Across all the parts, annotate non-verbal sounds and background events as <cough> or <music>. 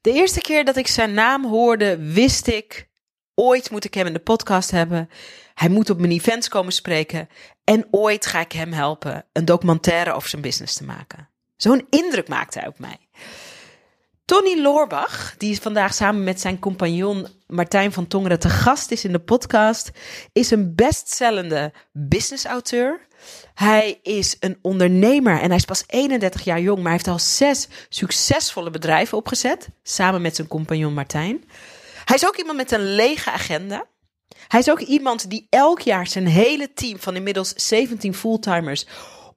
De eerste keer dat ik zijn naam hoorde, wist ik, ooit moet ik hem in de podcast hebben. Hij moet op mijn events komen spreken. En ooit ga ik hem helpen een documentaire over zijn business te maken. Zo'n indruk maakte hij op mij. Tony Loorbach, die vandaag samen met zijn compagnon Martijn van Tongeren te gast is in de podcast, is een bestsellende businessauteur. Hij is een ondernemer en hij is pas 31 jaar jong, maar hij heeft al zes succesvolle bedrijven opgezet, samen met zijn compagnon Martijn. Hij is ook iemand met een lege agenda. Hij is ook iemand die elk jaar zijn hele team van inmiddels 17 fulltimers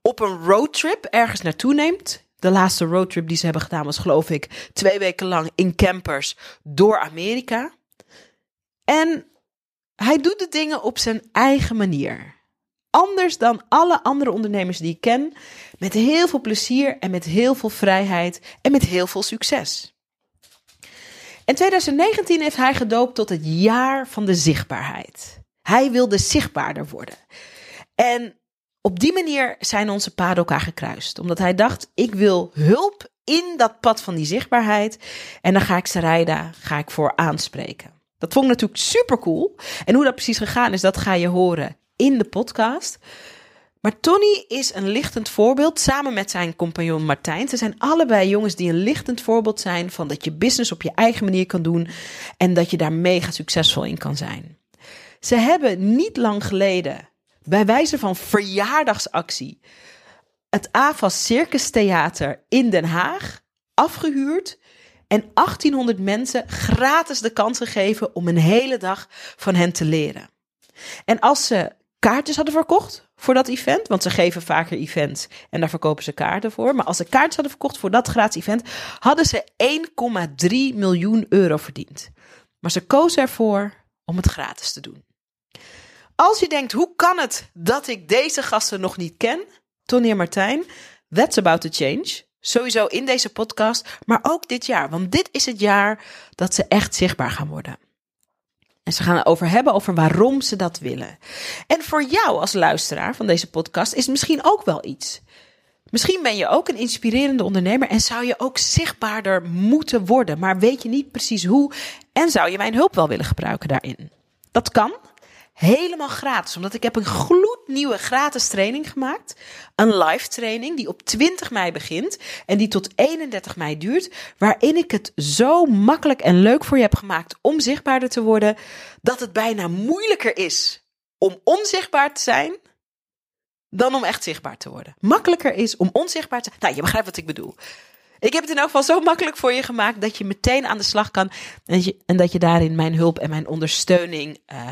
op een roadtrip ergens naartoe neemt. De laatste roadtrip die ze hebben gedaan was, geloof ik, twee weken lang in campers door Amerika. En hij doet de dingen op zijn eigen manier. Anders dan alle andere ondernemers die ik ken. Met heel veel plezier en met heel veel vrijheid en met heel veel succes. In 2019 heeft hij gedoopt tot het jaar van de zichtbaarheid. Hij wilde zichtbaarder worden. En op die manier zijn onze paden elkaar gekruist. Omdat hij dacht, ik wil hulp in dat pad van die zichtbaarheid. En dan ga ik Sarayda ga ik voor aanspreken. Dat vond ik natuurlijk super cool. En hoe dat precies gegaan is, dat ga je horen in de podcast. Maar Tony is een lichtend voorbeeld samen met zijn compagnon Martijn. Ze zijn allebei jongens die een lichtend voorbeeld zijn van dat je business op je eigen manier kan doen en dat je daar mega succesvol in kan zijn. Ze hebben niet lang geleden, bij wijze van verjaardagsactie, het AFAS Circus Theater in Den Haag afgehuurd en 1800 mensen gratis de kans gegeven om een hele dag van hen te leren. En als ze kaartjes hadden verkocht voor dat event, want ze geven vaker events en daar verkopen ze kaarten voor. Maar als ze kaartjes hadden verkocht voor dat gratis event, hadden ze 1,3 miljoen euro verdiend. Maar ze kozen ervoor om het gratis te doen. Als je denkt, hoe kan het dat ik deze gasten nog niet ken? Tony en Martijn, that's about to change. Sowieso in deze podcast, maar ook dit jaar. Want dit is het jaar dat ze echt zichtbaar gaan worden. En ze gaan het over hebben over waarom ze dat willen. En voor jou als luisteraar van deze podcast is misschien ook wel iets. Misschien ben je ook een inspirerende ondernemer en zou je ook zichtbaarder moeten worden, maar weet je niet precies hoe en zou je mijn hulp wel willen gebruiken daarin. Dat kan helemaal gratis. Omdat ik heb een gloednieuwe gratis training gemaakt. Een live training die op 20 mei begint en die tot 31 mei duurt. Waarin ik het zo makkelijk en leuk voor je heb gemaakt om zichtbaarder te worden. Dat het bijna moeilijker is om onzichtbaar te zijn dan om echt zichtbaar te worden. Makkelijker is om onzichtbaar te zijn. Nou, je begrijpt wat ik bedoel. Ik heb het in elk geval zo makkelijk voor je gemaakt dat je meteen aan de slag kan. En, dat je daarin mijn hulp en mijn ondersteuning uh,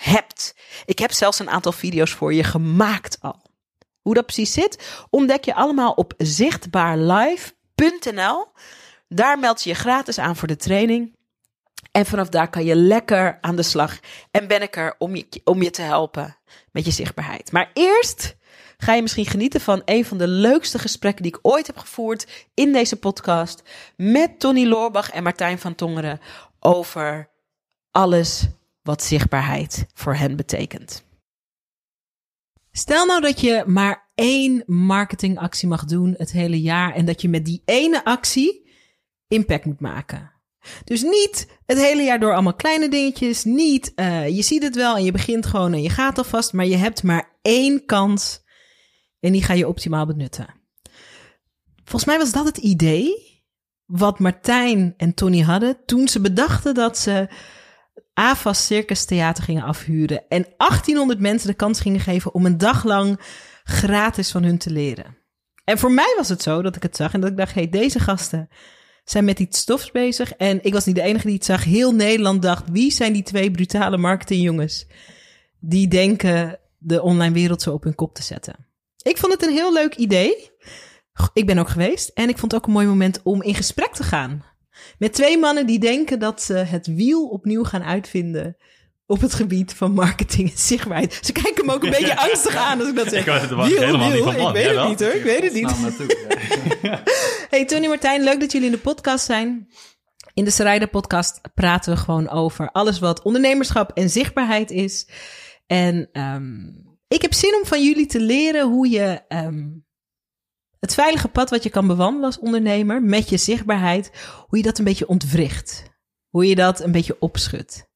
hebt. Ik heb zelfs een aantal video's voor je gemaakt al. Hoe dat precies zit, ontdek je allemaal op zichtbaarlive.nl. Daar meld je je gratis aan voor de training. En vanaf daar kan je lekker aan de slag. En ben ik er om je, om je te helpen met je zichtbaarheid. Maar eerst ga je misschien genieten van een van de leukste gesprekken die ik ooit heb gevoerd in deze podcast. Met Tony Loorbach en Martijn van Tongeren over alles wat zichtbaarheid voor hen betekent. Stel nou dat je maar één marketingactie mag doen het hele jaar en dat je met die ene actie impact moet maken. Dus niet het hele jaar door allemaal kleine dingetjes, niet uh, je ziet het wel en je begint gewoon en je gaat alvast, maar je hebt maar één kans en die ga je optimaal benutten. Volgens mij was dat het idee wat Martijn en Tony hadden toen ze bedachten dat ze AFAS Circus Theater gingen afhuren. En 1800 mensen de kans gingen geven om een dag lang gratis van hun te leren. En voor mij was het zo dat ik het zag en dat ik dacht: hé, hey, deze gasten zijn met iets stofs bezig. En ik was niet de enige die het zag. Heel Nederland dacht: wie zijn die twee brutale marketingjongens die denken de online wereld zo op hun kop te zetten? Ik vond het een heel leuk idee. Ik ben ook geweest en ik vond het ook een mooi moment om in gesprek te gaan met twee mannen die denken dat ze het wiel opnieuw gaan uitvinden op het gebied van marketing en zichtbaarheid. Ze kijken me ook een beetje <laughs> angstig aan als ik dat zeg. Ik, het wiel, helemaal wiel. Niet van ik weet het niet hoor, ik weet het niet. <laughs> hey Tony Martijn, leuk dat jullie in de podcast zijn. In de Sarayda podcast praten we gewoon over alles wat ondernemerschap en zichtbaarheid is. En um, ik heb zin om van jullie te leren hoe je um, Het veilige pad wat je kan bewandelen als ondernemer met je zichtbaarheid, hoe je dat een beetje ontwricht. Hoe je dat een beetje opschudt.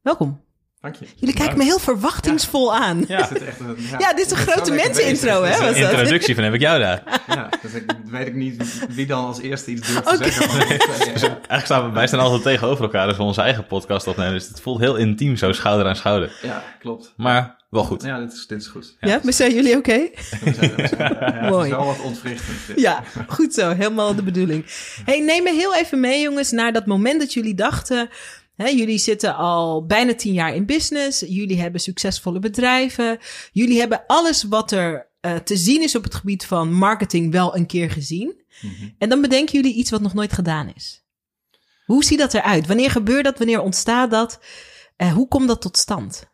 Welkom. Dank je. Jullie kijken me heel verwachtingsvol aan. Ja, dit is echt een, Ja, dit is een grote mensenintro, hè? Dus, Was dat? Introductie van heb ik jou daar. <laughs> Ja, dus ik weet ik niet wie dan als eerste iets durft te Oké. zeggen. Van, <laughs> Dus eigenlijk staan we, wij staan altijd tegenover elkaar als we onze eigen podcast opnemen. Dus het voelt heel intiem zo schouder aan schouder. ja, klopt. Maar wel goed. Ja, dit is, dit is goed. Ja, maar zijn jullie oké? <laughs> Ja, het Mooi. is wel wat ontwrichtend. Ja, goed zo. Helemaal de bedoeling. Hey, neem me heel even mee, jongens, naar dat moment dat jullie dachten. Hè, jullie zitten al bijna tien jaar in business. Jullie hebben succesvolle bedrijven. Jullie hebben alles wat er eh, te zien is op het gebied van marketing wel een keer gezien. Mhm. En dan bedenken jullie iets wat nog nooit gedaan is. Hoe ziet dat eruit? Wanneer gebeurt dat? Wanneer ontstaat dat? Eh, hoe komt dat tot stand?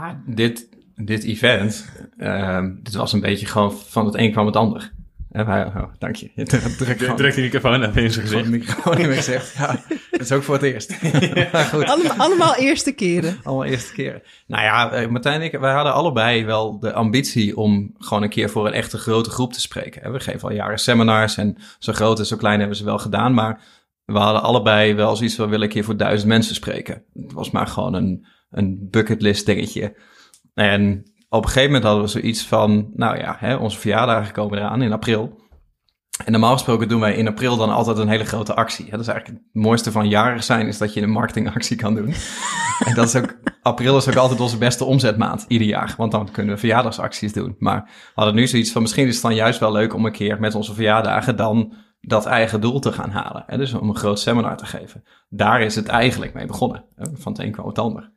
Nou, dit, dit event, ehm, dit was een beetje gewoon van het een kwam het ander. En wij, oh, dank je. Je <laughs> druk gewoon Druk die microfoon even in zijn de gezicht. microfoon in mijn gezicht. Ja, dat is ook voor het eerst. <laughs> maar goed. Allemaal, allemaal eerste keren. Allemaal eerste keren. Nou ja, eh, Martijn en ik, wij hadden allebei wel de ambitie om gewoon een keer voor een echte grote groep te spreken. We geven al jaren seminars en zo groot en zo klein hebben ze wel gedaan. Maar we hadden allebei wel zoiets van, we willen een keer voor duizend mensen spreken. Het was maar gewoon een, een bucketlist dingetje. En op een gegeven moment hadden we zoiets van, nou ja, hè, onze verjaardagen komen eraan in april. En normaal gesproken doen wij in april dan altijd een hele grote actie. Dat is eigenlijk het mooiste van jarig zijn, is dat je een marketingactie kan doen. <laughs> En dat is ook, april is ook altijd onze beste omzetmaand, ieder jaar. Want dan kunnen we verjaardagsacties doen. Maar we hadden nu zoiets van, misschien is het dan juist wel leuk om een keer met onze verjaardagen dan dat eigen doel te gaan halen. Hè? Dus om een groot seminar te geven. Daar is het eigenlijk mee begonnen. Hè? Van het een kwam het ander.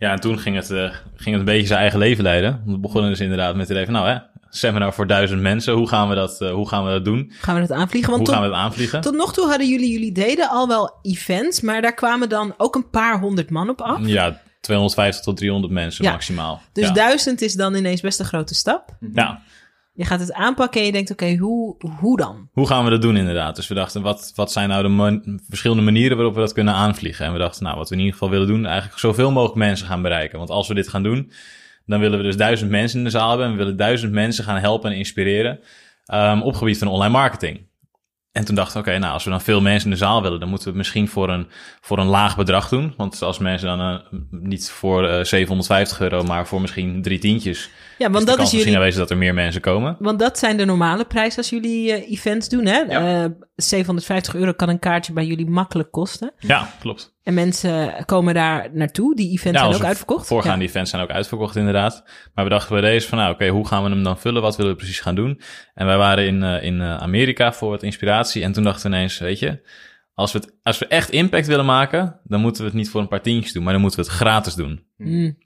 Ja, en toen ging het, eh, ging het een beetje zijn eigen leven leiden. We begonnen dus inderdaad met het even, nou hè, seminar voor duizend mensen. Hoe gaan we dat, eh, hoe gaan we dat doen? Gaan we dat aanvliegen? Want Hoe tot, gaan we dat aanvliegen? tot nog toe hadden jullie, jullie deden al wel events, maar daar kwamen dan ook een paar honderd man op af. Ja, 250 tot 300 mensen Ja. maximaal. Dus ja. duizend is dan ineens best een grote stap. ja. Je gaat het aanpakken en je denkt, oké, hoe, hoe dan? Hoe gaan we dat doen inderdaad? Dus we dachten, wat, wat zijn nou de verschillende manieren waarop we dat kunnen aanvliegen? En we dachten, nou, wat we in ieder geval willen doen, eigenlijk zoveel mogelijk mensen gaan bereiken. Want als we dit gaan doen, dan willen we dus duizend mensen in de zaal hebben. En we willen duizend mensen gaan helpen en inspireren ehm, op gebied van online marketing. En toen dachten we, oké, nou, als we dan veel mensen in de zaal willen, dan moeten we het misschien voor een, voor een laag bedrag doen. Want als mensen dan eh, niet voor eh 750 euro, maar voor misschien drie tientjes, Ja, want dat is jullie... aanwezig dat er meer mensen komen. Want dat zijn de normale prijzen als jullie eh, events doen, hè? Ja. Eh, 750 euro kan een kaartje bij jullie makkelijk kosten. Ja, klopt. En mensen komen daar naartoe. Die events zijn ook uitverkocht. Voorgaande Ja. events zijn ook uitverkocht, inderdaad. Maar we dachten bij deze van, nou, oké, hoe gaan we hem dan vullen? Wat willen we precies gaan doen? En wij waren in, eh, in Amerika voor wat inspiratie. En toen dachten we ineens, weet je, als we, het, als we echt impact willen maken, dan moeten we het niet voor een paar tientjes doen, maar dan moeten we het gratis doen. Mm.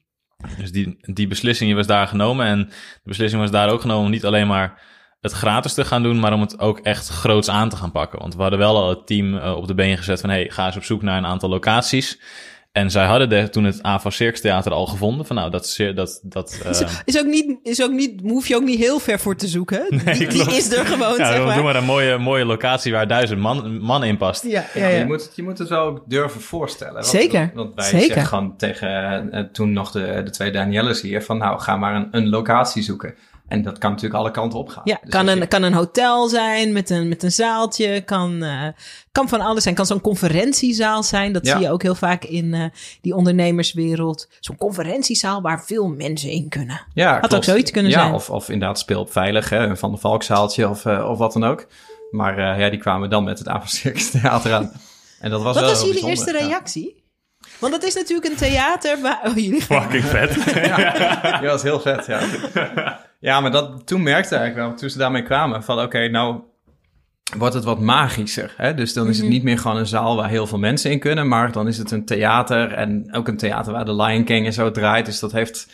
Dus die, die beslissing was daar genomen. En de beslissing was daar ook genomen om niet alleen maar het gratis te gaan doen, maar om het ook echt groots aan te gaan pakken. Want we hadden wel al het team eh, op de been gezet van, hey, ga eens op zoek naar een aantal locaties. En zij hadden de, toen het AVA Circus Theater al gevonden. Van nou, dat, dat, dat <laughs> Is, eh, is ook niet, is ook niet, hoef je ook niet heel ver voor te zoeken. <laughs> Die, die klopt. is er gewoon, <laughs> ja, zeg doe maar. maar een mooie, mooie locatie waar duizend man, man in past. Ja, ja, Ja, ja. Je, moet het, je moet het wel ook durven voorstellen. Want, Zeker, Want wij zeker. zeggen gewoon tegen eh, toen nog de, de twee Danielles hier van nou ga maar een, een locatie zoeken. En dat kan natuurlijk alle kanten op gaan. Ja, Dus kan een, je- kan een hotel zijn met een, met een zaaltje. Kan, eh, kan van alles zijn. Kan zo'n conferentiezaal zijn. Dat Ja. zie je ook heel vaak in eh, die ondernemerswereld. Zo'n conferentiezaal waar veel mensen in kunnen. ja, had ook zoiets kunnen ja, zijn. Of, of inderdaad speel op veilig, hè, een Van de Valkzaaltje of, eh, of wat dan ook. Maar ja, die kwamen dan met het Avondcircus Theater aan. En dat was Wat wel was jullie eerste reactie? Want het is natuurlijk een theater waar... Oh, jullie Fucking vet. <laughs> Ja, dat was heel vet, ja. Ja, maar dat, toen merkte ik eigenlijk wel, toen ze daarmee kwamen, van oké, nou wordt het wat magischer. Hè? Dus dan is Mhm. het niet meer gewoon een zaal waar heel veel mensen in kunnen, maar dan is het een theater en ook een theater waar de Lion King en zo draait. Dus dat heeft,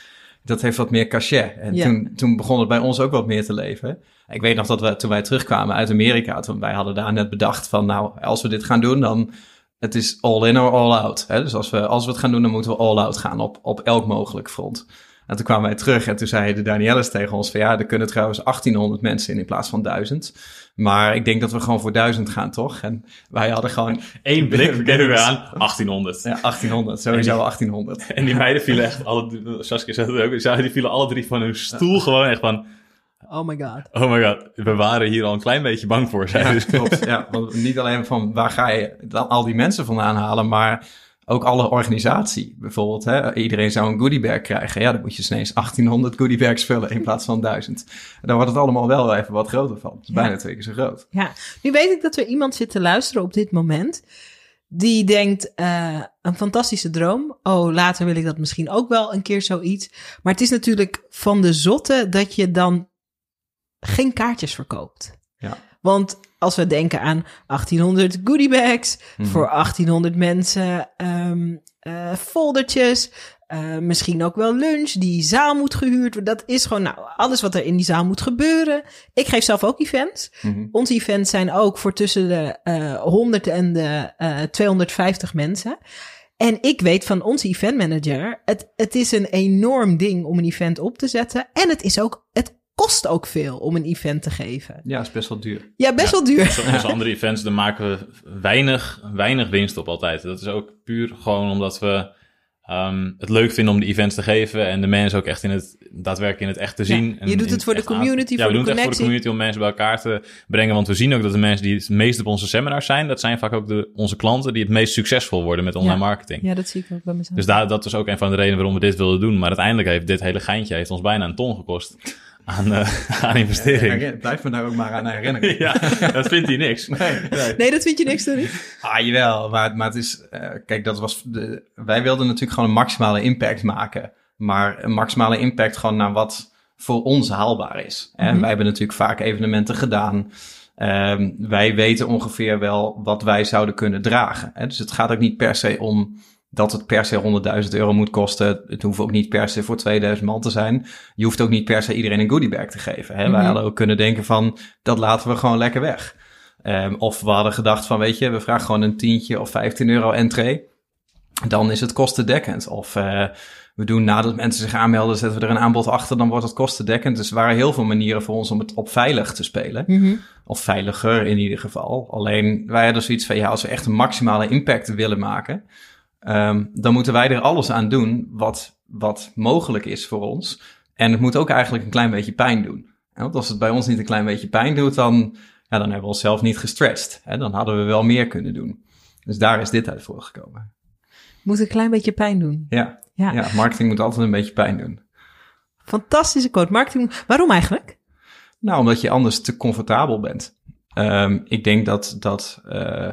dat heeft wat meer cachet. En Ja. toen, toen begon het bij ons ook wat meer te leven. Ik weet nog dat we, toen wij terugkwamen uit Amerika, toen wij hadden daar net bedacht van, nou, als we dit gaan doen, dan het is all in or all out. Hè? Dus als we, als we het gaan doen, dan moeten we all out gaan op, op elk mogelijk front. En toen kwamen wij terug en toen zei de Danielles tegen ons van ja, er kunnen trouwens 1800 mensen in in plaats van 1000. Maar ik denk dat we gewoon voor 1000 gaan, toch? En wij hadden gewoon Eén blik, <laughs> we kennen we aan, 1800. ja, 1800, sowieso 1800. En die meiden vielen echt, alle, Saskia zei het ook, die vielen alle drie van hun stoel gewoon echt van, Oh my god. Oh my god, we waren hier al een klein beetje bang voor. Zei Ja, dus. klopt. Ja, <laughs> want niet alleen van waar ga je dan al die mensen vandaan halen, maar ook alle organisatie. Bijvoorbeeld, hè, iedereen zou een goodiebag krijgen. Ja, dan moet je ineens 1800 goodiebags vullen in plaats van 1000. Dan wordt het allemaal wel even wat groter van. Het is Ja. bijna twee keer zo groot. Ja, nu weet ik dat er iemand zit te luisteren op dit moment. Die denkt, eh, een fantastische droom. Oh, later wil ik dat misschien ook wel een keer zoiets. Maar het is natuurlijk van de zotte dat je dan geen kaartjes verkoopt. Ja. Want als we denken aan 1800 goodiebags Mhm. voor 1800 mensen, eh, foldertjes, eh, misschien ook wel lunch, die zaal moet gehuurd worden. Dat is gewoon nou, alles wat er in die zaal moet gebeuren. Ik geef zelf ook events. Mhm. Onze events zijn ook voor tussen de eh 100 en de eh 250 mensen. En ik weet van onze eventmanager, het, het is een enorm ding om een event op te zetten. En het is ook, het kost ook veel om een event te geven. Ja, is best wel duur. Ja, best wel duur. Zoals <laughs> andere events, daar maken we weinig, weinig winst op altijd. Dat is ook puur gewoon omdat we ehm, het leuk vinden om de events te geven en de mensen ook echt in het, daadwerkelijk in het echt te zien. je En doet het voor de echt aan- community, ja, voor we de doen het echt voor de community om mensen bij elkaar te brengen. Want we zien ook dat de mensen die het meest op onze seminars zijn, dat zijn vaak ook de, onze klanten die het meest succesvol worden met online Ja. marketing. Ja, dat zie ik ook bij mezelf. Dus daar, dat is ook een van de redenen waarom we dit wilden doen. Maar uiteindelijk heeft dit hele geintje heeft ons bijna een ton gekost aan, <laughs> aan investering. Herinner- Blijf me daar ook maar aan herinneren. <laughs> Ja, dat vindt hij niks. <laughs> Nee, nee. Nee, dat vind je niks, sorry. Ah, jawel. Maar, maar het is... eh, kijk, dat was... De, wij wilden natuurlijk gewoon een maximale impact maken. Maar een maximale impact gewoon naar wat voor ons haalbaar is. En Mhm. wij hebben natuurlijk vaak evenementen gedaan. Ehm, wij weten ongeveer wel wat wij zouden kunnen dragen. Hè? Dus het gaat ook niet per se om dat het per se 100.000 euro moet kosten. Het hoeft ook niet per se voor 2000 man te zijn. Je hoeft ook niet per se iedereen een goodiebag te geven. Hè? Wij Mhm. hadden ook kunnen denken van, dat laten we gewoon lekker weg. Ehm, of we hadden gedacht van, weet je, we vragen gewoon een tientje of 15 euro entree. Dan is het kostendekkend. Of eh, we doen nadat mensen zich aanmelden, zetten we er een aanbod achter, dan wordt het kostendekkend. Dus er waren heel veel manieren voor ons om het op veilig te spelen. Mhm. Of veiliger in ieder geval. Alleen wij hadden zoiets van, ja, als we echt een maximale impact willen maken, ehm, dan moeten wij er alles aan doen wat, wat mogelijk is voor ons. En het moet ook eigenlijk een klein beetje pijn doen. Want als het bij ons niet een klein beetje pijn doet, dan, ja, dan hebben we onszelf niet gestretched. Hè? Dan hadden we wel meer kunnen doen. Dus daar is dit uit voortgekomen. Moet een klein beetje pijn doen. Ja, Ja. ja, marketing moet altijd een beetje pijn doen. Fantastische quote. Marketing. Waarom eigenlijk? Nou, omdat je anders te comfortabel bent. Ehm, ik denk dat, dat eh,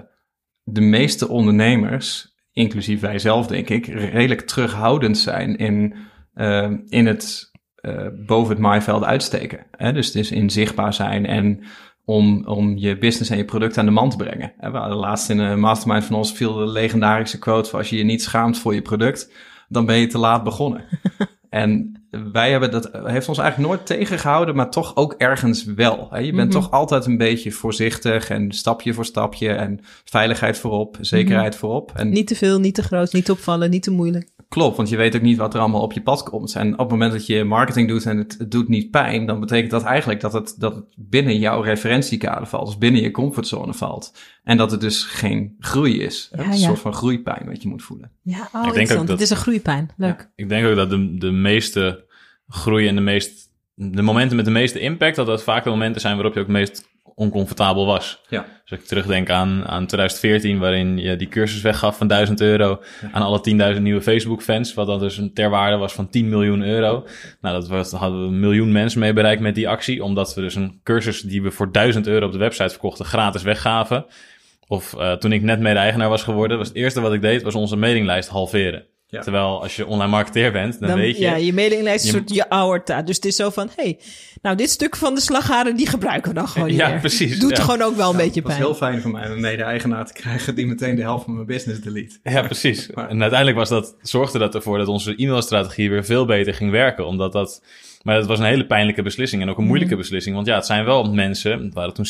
de meeste ondernemers, inclusief wij zelf denk ik, redelijk terughoudend zijn in, ehm, in het eh, boven het maaiveld uitsteken. Hè? Dus het is in zichtbaar zijn en om, om je business en je product aan de man te brengen. En we hadden laatst in een mastermind van ons viel de legendarische quote van als je je niet schaamt voor je product, dan ben je te laat begonnen. <laughs> En wij hebben dat, heeft ons eigenlijk nooit tegengehouden, maar toch ook ergens wel. Hè? Je bent Mhm. toch altijd een beetje voorzichtig en stapje voor stapje en veiligheid voorop, zekerheid voorop. En Niet te veel, niet te groot, niet te opvallen, niet te moeilijk. Klopt, want je weet ook niet wat er allemaal op je pad komt. En op het moment dat je marketing doet en het, het doet niet pijn, dan betekent dat eigenlijk dat het, dat het binnen jouw referentiekader valt, dus binnen je comfortzone valt. En dat het dus geen groei is. Ja, het is een soort van groeipijn wat je moet voelen. Ja, oh, ook interessant. dat- Het is een groeipijn. Leuk. Ik denk ook dat de, de meeste groei en de meest... De momenten met de meeste impact, dat dat vaak de momenten zijn waarop je ook het meest oncomfortabel was. Ja. Dus als ik terugdenk aan, aan 2014, waarin je die cursus weggaf van 1000 euro aan alle 10.000 nieuwe Facebook-fans, wat dan dus een ter waarde was van 10 miljoen euro. Nou, dat was, hadden we een miljoen mensen mee bereikt met die actie, omdat we dus een cursus die we voor 1000 euro op de website verkochten, gratis weggaven. Of eh, toen ik net mede-eigenaar was geworden, was het eerste wat ik deed, was onze mailinglijst halveren. Ja. Terwijl als je online marketeer bent, dan, weet je... Ja, je mailinglijst is je- een soort je aorta. Dus het is zo van, hey, nou dit stuk van de slagharen, die gebruiken we dan gewoon niet Ja, meer. precies, Doet ja. gewoon ook wel een beetje Het was pijn. heel fijn voor mij om een mede-eigenaar te krijgen die meteen de helft van mijn business delete. Ja, precies. <laughs> Maar- En uiteindelijk was dat, zorgde dat ervoor dat onze e-mailstrategie weer veel beter ging werken. Omdat dat, maar dat was een hele pijnlijke beslissing en ook een moeilijke beslissing. Want ja, het zijn wel mensen, het waren toen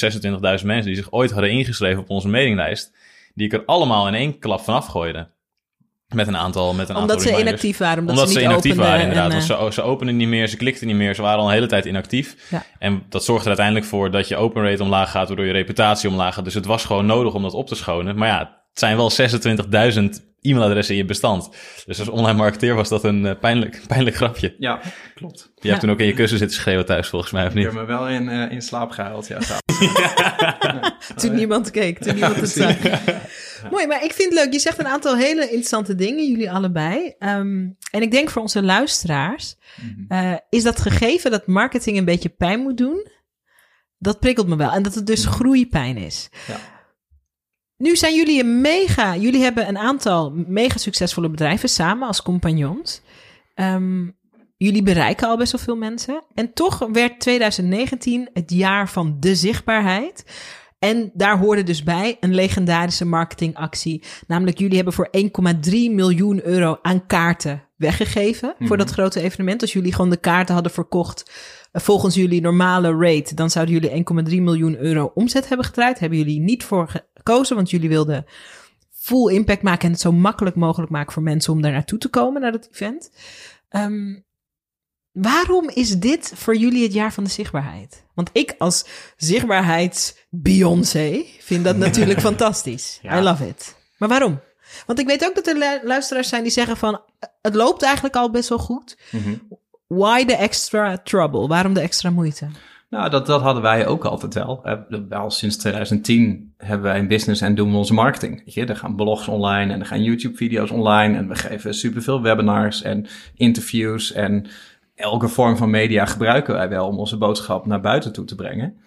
26.000 mensen die zich ooit hadden ingeschreven op onze mailinglijst. Die ik er allemaal in één klap van afgooide. Met een aantal, met een Omdat aantal ze reminders. inactief waren, omdat, Omdat ze ze niet inactief openden waren, inderdaad. en, Want eh, ze, ze openden niet meer, ze klikten niet meer, ze waren al een hele tijd inactief. Ja. En dat zorgde er uiteindelijk voor dat je open rate omlaag gaat, waardoor je reputatie omlaag gaat. Dus het was gewoon nodig om dat op te schonen. Maar ja, het zijn wel 26.000 e-mailadres in je bestand. Dus als online marketeer was dat een eh, pijnlijk, <laughs> pijnlijk grapje. Ja, klopt. Je hebt Ja. toen ook in je kussen zitten schreeuwen thuis, volgens mij, of Ik niet? heb me wel in, eh, in slaap gehuild, ja. <laughs> <laughs> Toen niemand keek, toen niemand het <laughs> zag. Mooi, maar ik vind het leuk. Je zegt een aantal hele interessante dingen, jullie allebei. Ehm, en ik denk voor onze luisteraars, eh, is dat gegeven dat marketing een beetje pijn moet doen? Dat prikkelt me wel. En dat het dus groeipijn is. Ja. Nu zijn jullie een mega, jullie hebben een aantal mega succesvolle bedrijven samen als compagnons. Ehm, jullie bereiken al best wel veel mensen. En toch werd 2019 het jaar van de zichtbaarheid. En daar hoorde dus bij een legendarische marketingactie. Namelijk, jullie hebben voor 1,3 miljoen euro aan kaarten weggegeven voor dat grote evenement. Als jullie gewoon de kaarten hadden verkocht eh, volgens jullie normale rate, dan zouden jullie 1,3 miljoen euro omzet hebben gedraaid. Hebben jullie niet voor gekozen, want jullie wilden full impact maken en het zo makkelijk mogelijk maken voor mensen om daar naartoe te komen, naar dat event. Ehm, waarom is dit voor jullie het jaar van de zichtbaarheid? Want ik als zichtbaarheids-Beyoncé vind dat natuurlijk <laughs> fantastisch. Ja. I love it. Maar waarom? Want ik weet ook dat er lu- luisteraars zijn die zeggen van... het loopt eigenlijk al best wel goed. Mhm. Why the extra trouble? Waarom de extra moeite? Nou, dat, dat hadden wij ook altijd wel. Wel sinds 2010 hebben wij een business en doen we onze marketing. Weet je, er gaan blogs online en er gaan YouTube-video's online. En we geven superveel webinars en interviews. En elke vorm van media gebruiken wij wel om onze boodschap naar buiten toe te brengen.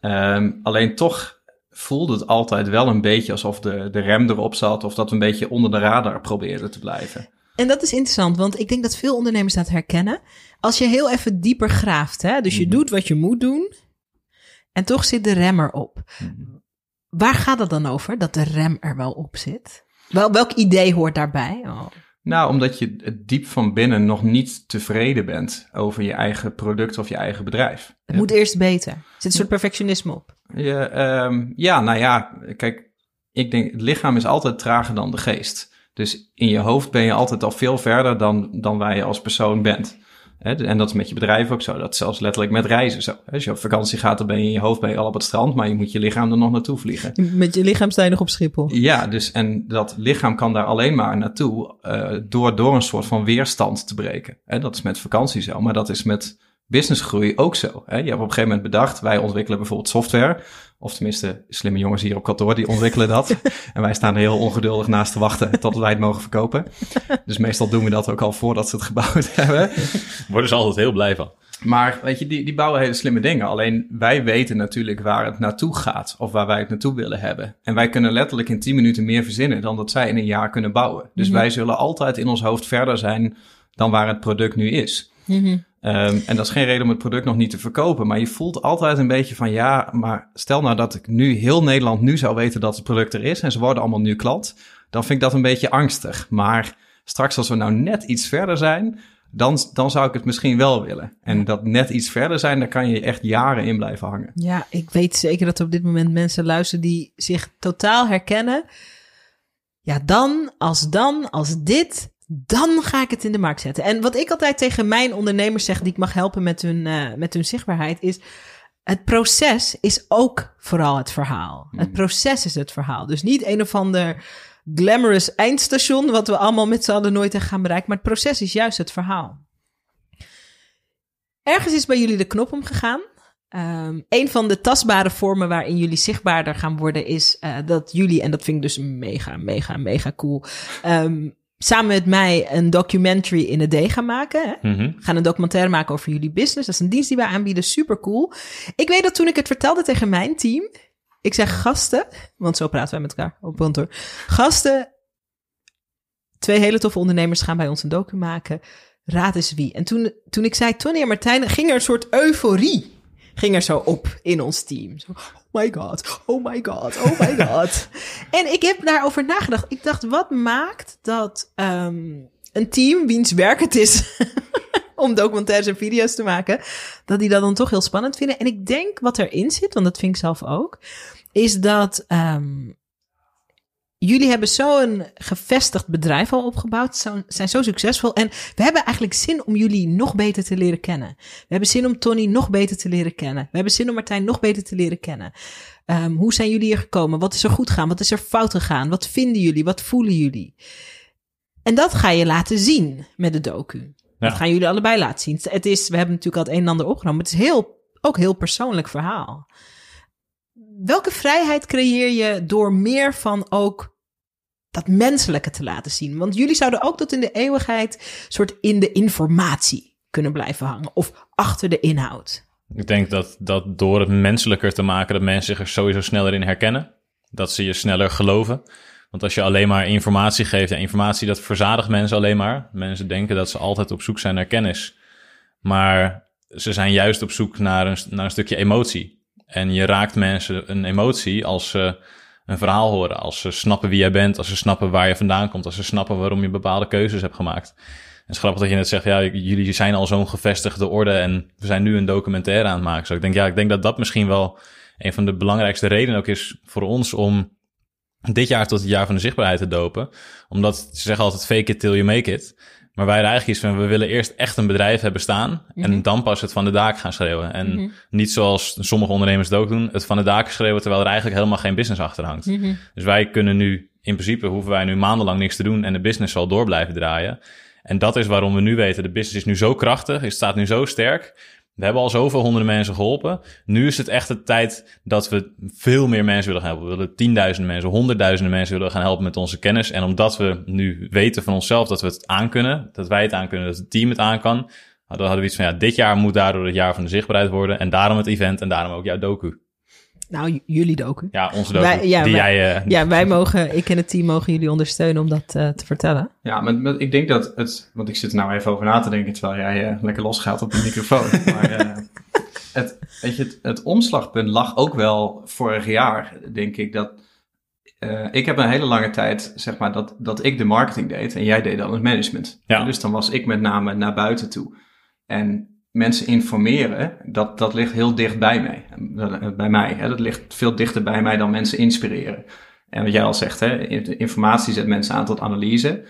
Ehm, alleen toch voelde het altijd wel een beetje alsof de, de rem erop zat. Of dat we een beetje onder de radar probeerden te blijven. En dat is interessant, want ik denk dat veel ondernemers dat herkennen. Als je heel even dieper graaft, hè, dus je doet wat je moet doen, en toch zit de rem erop. Waar gaat het dan over, dat de rem er wel op zit? Wel, welk idee hoort daarbij? Oh. Nou, omdat je het diep van binnen nog niet tevreden bent over je eigen product of je eigen bedrijf. Het moet eerst beter. Er zit een soort perfectionisme op. Je, ehm, ja, nou ja, kijk, ik denk, het lichaam is altijd trager dan de geest. Dus in je hoofd ben je altijd al veel verder dan, dan waar je als persoon bent. Hè, en dat is met je bedrijf ook zo. Dat is zelfs letterlijk met reizen zo. Als je op vakantie gaat, dan ben je in je hoofd je al op het strand, maar je moet je lichaam er nog naartoe vliegen. Met je lichaam sta je nog op Schiphol. Ja, dus en dat lichaam kan daar alleen maar naartoe eh, door, door een soort van weerstand te breken. Hè, dat is met vakantie zo, maar dat is met businessgroei ook zo. Hè. Je hebt op een gegeven moment bedacht, wij ontwikkelen bijvoorbeeld software. Of tenminste, slimme jongens hier op kantoor, die ontwikkelen dat. <laughs> en wij staan er heel ongeduldig naast te wachten tot wij het mogen verkopen. Dus meestal doen we dat ook al voordat ze het gebouwd <laughs> hebben. Worden ze altijd heel blij van. Maar weet je, die, die bouwen hele slimme dingen. Alleen wij weten natuurlijk waar het naartoe gaat of waar wij het naartoe willen hebben. En wij kunnen letterlijk in 10 minuten meer verzinnen dan dat zij in een jaar kunnen bouwen. Dus wij zullen altijd in ons hoofd verder zijn dan waar het product nu is. Ehm, en dat is geen reden om het product nog niet te verkopen. Maar je voelt altijd een beetje van ja, maar stel nou dat ik nu heel Nederland nu zou weten dat het product er is en ze worden allemaal nu klant. Dan vind ik dat een beetje angstig. Maar straks als we nou net iets verder zijn, dan, dan zou ik het misschien wel willen. En dat net iets verder zijn, daar kan je echt jaren in blijven hangen. Ja, ik weet zeker dat er op dit moment mensen luisteren die zich totaal herkennen. Ja, dan, als dan, als dit, dan ga ik het in de markt zetten. En wat ik altijd tegen mijn ondernemers zeg, die ik mag helpen met hun, eh, met hun zichtbaarheid, is het proces is ook vooral het verhaal. Het proces is het verhaal. Dus niet een of ander glamorous eindstation, wat we allemaal met z'n allen nooit echt gaan bereiken, maar het proces is juist het verhaal. Ergens is bij jullie de knop omgegaan. Um, een van de tastbare vormen waarin jullie zichtbaarder gaan worden is uh, dat jullie, en dat vind ik dus mega, mega, mega cool, um, samen met mij een documentary in a day gaan maken. Hè? Mhm. We gaan een documentaire maken over jullie business. Dat is een dienst die wij aanbieden, super cool. Ik weet dat toen ik het vertelde tegen mijn team, ik zeg gasten, want zo praten wij met elkaar op kantoor. Gasten, twee hele toffe ondernemers gaan bij ons een docu maken. Raad eens wie. En toen, toen ik zei Tony en Martijn, ging er een soort euforie ging er zo op in ons team. Oh my god, oh my god, oh my god. <laughs> en ik heb daarover nagedacht. Ik dacht, wat maakt dat um, een team wiens werk het is <laughs> om documentaires en video's te maken, dat die dat dan toch heel spannend vinden. En ik denk wat erin zit, want dat vind ik zelf ook, is dat um, jullie hebben zo'n gevestigd bedrijf al opgebouwd, zo, zijn zo succesvol. En we hebben eigenlijk zin om jullie nog beter te leren kennen. We hebben zin om Tony nog beter te leren kennen. We hebben zin om Martijn nog beter te leren kennen. Ehm, hoe zijn jullie hier gekomen? Wat is er goed gegaan? Wat is er fout gegaan? Wat vinden jullie? Wat voelen jullie? En dat ga je laten zien met de docu. Dat gaan jullie allebei laten zien. Het is, we hebben natuurlijk al het een en ander opgenomen. Het is heel, ook heel persoonlijk verhaal. Welke vrijheid creëer je door meer van ook dat menselijke te laten zien? Want jullie zouden ook tot in de eeuwigheid soort in de informatie kunnen blijven hangen of achter de inhoud. Ik denk dat, dat door het menselijker te maken, dat mensen zich er sowieso sneller in herkennen. Dat ze je sneller geloven. Want als je alleen maar informatie geeft, en informatie dat verzadigt mensen alleen maar. Mensen denken dat ze altijd op zoek zijn naar kennis. Maar ze zijn juist op zoek naar een, naar een stukje emotie. En je raakt mensen een emotie als ze een verhaal horen. Als ze snappen wie jij bent, als ze snappen waar je vandaan komt, als ze snappen waarom je bepaalde keuzes hebt gemaakt. En het is grappig dat je net zegt, ja, jullie zijn al zo'n gevestigde orde en we zijn nu een documentaire aan het maken. Zo ik denk, ja, ik denk dat dat misschien wel een van de belangrijkste redenen ook is voor ons om dit jaar tot het jaar van de zichtbaarheid te dopen. Omdat ze zeggen altijd fake it till you make it. Maar wij eigenlijk iets van, we willen eerst echt een bedrijf hebben staan en mhm. dan pas het van de daak gaan schreeuwen. En mhm. niet zoals sommige ondernemers het ook doen, het van de daken schreeuwen terwijl er eigenlijk helemaal geen business achter hangt. Mhm. Dus wij kunnen nu, in principe hoeven wij nu maandenlang niks te doen en de business zal door blijven draaien. En dat is waarom we nu weten, de business is nu zo krachtig, het staat nu zo sterk. We hebben al zoveel honderden mensen geholpen. Nu is het echt de tijd dat we veel meer mensen willen gaan helpen. We willen tienduizenden mensen, honderdduizenden mensen willen gaan helpen met onze kennis. En omdat we nu weten van onszelf dat we het aankunnen, dat wij het aankunnen, dat het team het aan kan, dan hadden we iets van, ja, dit jaar moet daardoor het jaar van de zichtbaarheid worden. En daarom het event en daarom ook jouw docu. Nou, jullie docu. Ja, onze docu. Wij, ja, die wij, jij, uh, ja, wij mogen, ik en het team mogen jullie ondersteunen om dat uh, te vertellen. Ja, maar, ik denk dat het, want ik zit er nou even over na te denken terwijl jij uh, lekker losgaat op de microfoon. <laughs> maar het, weet je, het, het, omslagpunt lag ook wel vorig jaar, denk ik, dat ik heb een hele lange tijd, zeg maar, dat, dat ik de marketing deed en jij deed dan het management. Ja. Dus dan was ik met name naar buiten toe. En mensen informeren, dat, dat ligt heel dicht bij mij. Bij mij hè? Dat ligt veel dichter bij mij dan mensen inspireren. En wat jij al zegt, hè? informatie zet mensen aan tot analyse,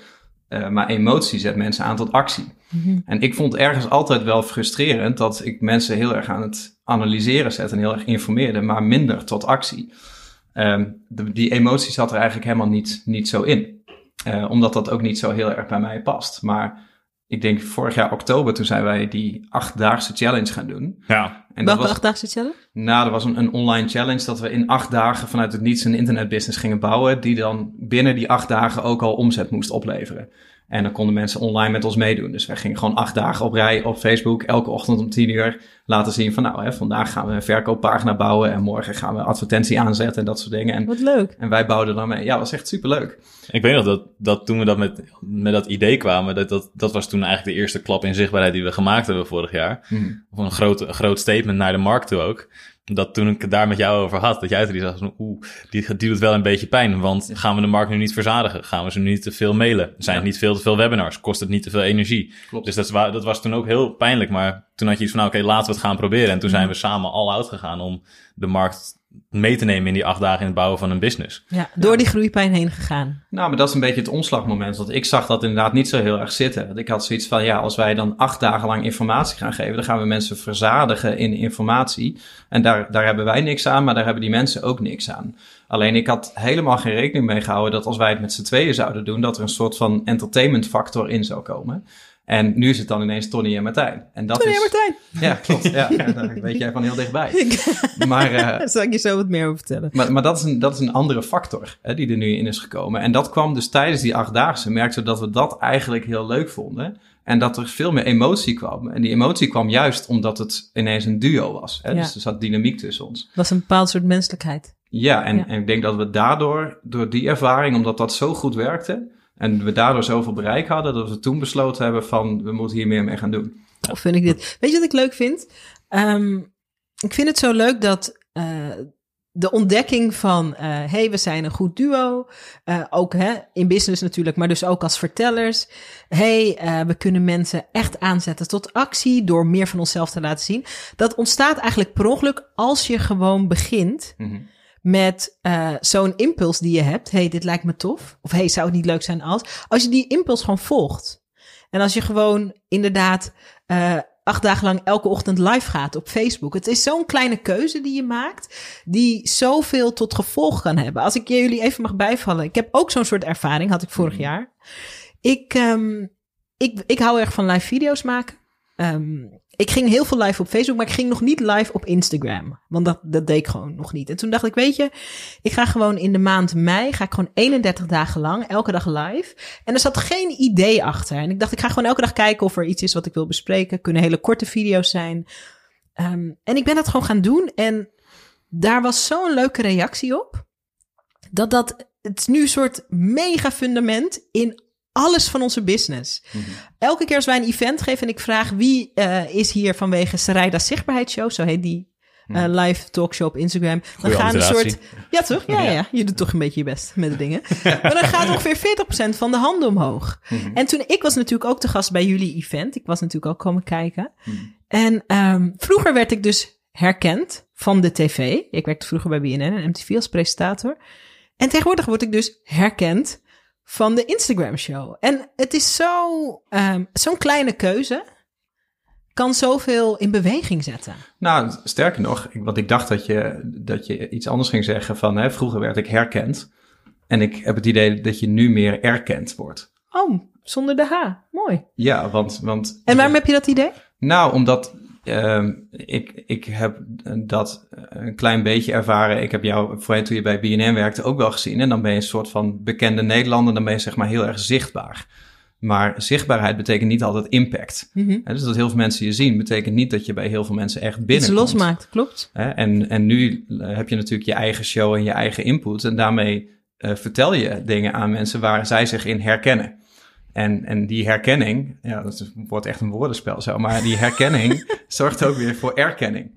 uh, maar emotie zet mensen aan tot actie. Mhm. En ik vond ergens altijd wel frustrerend dat ik mensen heel erg aan het analyseren zet en heel erg informeerde, maar minder tot actie. Um, de, die emotie zat er eigenlijk helemaal niet, niet zo in. Uh, omdat dat ook niet zo heel erg bij mij past. Maar ik denk vorig jaar oktober, toen zijn wij die achtdaagse challenge gaan doen. Ja. En Welke was, achtdaagse challenge? Nou, dat was een, een online challenge dat we in acht dagen vanuit het niets een internetbusiness gingen bouwen, die dan binnen die acht dagen ook al omzet moest opleveren. En dan konden mensen online met ons meedoen. Dus wij gingen gewoon acht dagen op rij op Facebook, elke ochtend om tien uur laten zien van nou, hè, vandaag gaan we een verkooppagina bouwen en morgen gaan we advertentie aanzetten en dat soort dingen. En, Wat leuk. En wij bouwden dan mee. Ja, dat was echt superleuk. Ik weet nog dat, dat toen we dat met, met dat idee kwamen, dat, dat, dat was toen eigenlijk de eerste klap in zichtbaarheid die we gemaakt hebben vorig jaar. Hmm. Of een groot, een groot statement naar de markt toe ook dat toen ik het daar met jou over had, dat jij die zag, oeh, die, die doet wel een beetje pijn. Want gaan we de markt nu niet verzadigen? Gaan we ze nu niet te veel mailen? Zijn het niet veel te veel webinars? Kost het niet te veel energie? Klopt. Dus dat, dat was toen ook heel pijnlijk. Maar toen had je iets van, nou, oké, laten we het gaan proberen. En toen zijn we samen al out gegaan om de markt mee te nemen in die acht dagen in het bouwen van een business. Ja, door die groeipijn heen gegaan. Nou, maar dat is een beetje het omslagmoment. Want ik zag dat inderdaad niet zo heel erg zitten. Want ik had zoiets van, ja, als wij dan acht dagen lang informatie gaan geven, dan gaan we mensen verzadigen in informatie. En daar, daar hebben wij niks aan, maar daar hebben die mensen ook niks aan. Alleen ik had helemaal geen rekening mee gehouden dat als wij het met z'n tweeën zouden doen, dat er een soort van entertainment factor in zou komen. En nu is het dan ineens Tony en Martijn. En dat Tony is... en Martijn! Ja, klopt. Ja, <laughs> ja daar weet jij van heel dichtbij. maar, uh, <laughs> Zal ik je zo wat meer over vertellen. Maar, maar dat, is een, dat is een andere factor hè, die er nu in is gekomen. En dat kwam dus tijdens die achtdaagse. Merkten we dat we dat eigenlijk heel leuk vonden. En dat er veel meer emotie kwam. En die emotie kwam juist omdat het ineens een duo was. Hè? Dus er zat dynamiek tussen ons. Dat was een bepaald soort menselijkheid. Ja en, en ik denk dat we daardoor, door die ervaring, omdat dat zo goed werkte en we daardoor zoveel bereik hadden dat we toen besloten hebben van we moeten hier meer mee gaan doen. Of vind ik dit. Weet je wat ik leuk vind? Um, ik vind het zo leuk dat uh, de ontdekking van hé, uh, hey, we zijn een goed duo. Uh, ook hè, in business natuurlijk, maar dus ook als vertellers. hey, we kunnen mensen echt aanzetten tot actie door meer van onszelf te laten zien. Dat ontstaat eigenlijk per ongeluk als je gewoon begint. Mm -hmm met uh, zo'n impuls die je hebt. hey, dit lijkt me tof. Of hey, zou het niet leuk zijn als... Als je die impuls gewoon volgt. En als je gewoon inderdaad uh, acht dagen lang elke ochtend live gaat op Facebook. Het is zo'n kleine keuze die je maakt, die zoveel tot gevolg kan hebben. Als ik jullie even mag bijvallen. Ik heb ook zo'n soort ervaring, had ik vorig mhm. jaar. Ik, um, ik, ik hou erg van live video's maken. Um, ik ging heel veel live op Facebook, maar ik ging nog niet live op Instagram. Want dat, dat deed ik gewoon nog niet. En toen dacht ik, weet je, ik ga gewoon in de maand mei, ga ik gewoon 31 dagen lang, elke dag live. En er zat geen idee achter. En ik dacht, ik ga gewoon elke dag kijken of er iets is wat ik wil bespreken. Kunnen hele korte video's zijn. Um, en ik ben dat gewoon gaan doen. En daar was zo'n leuke reactie op. Dat dat, het nu een soort mega fundament in alles van onze business. Mhm. Elke keer als wij een event geven en ik vraag wie uh, is hier vanwege Sarayda Zichtbaarheidsshow, zo heet die uh, live talkshow op Instagram. Dan gaan een soort. Ja, toch? Ja, ja, ja. Je doet toch een beetje je best met de dingen. <laughs> maar dan gaat ongeveer 40% van de handen omhoog. Mhm. En toen, ik was natuurlijk ook te gast bij jullie event. Ik was natuurlijk ook komen kijken. Mhm. En um, vroeger werd ik dus herkend van de tv. Ik werkte vroeger bij BNN en MTV als presentator. En tegenwoordig word ik dus herkend van de Instagram show. En het is zo, um, zo'n kleine keuze kan zoveel in beweging zetten. Nou, sterker nog, want ik dacht dat je, dat je iets anders ging zeggen van hè, vroeger werd ik herkend. En ik heb het idee dat je nu meer erkend wordt. Oh, zonder de H. Mooi. Ja, want... want en waarom heb je dat idee? Nou, omdat uh, ik, ik heb dat een klein beetje ervaren. Ik heb jou voorheen toen je bij BNN werkte ook wel gezien. En dan ben je een soort van bekende Nederlander. Dan ben je zeg maar heel erg zichtbaar. Maar zichtbaarheid betekent niet altijd impact. Mm -hmm. dus dat heel veel mensen je zien, betekent niet dat je bij heel veel mensen echt binnen. Iets losmaakt, klopt. En, en nu eh, heb je natuurlijk je eigen show en je eigen input. En daarmee uh, vertel je dingen aan mensen waar zij zich in herkennen. En, en die herkenning, ja, dat wordt echt een woordenspel zo, maar die herkenning <laughs> zorgt ook weer voor erkenning.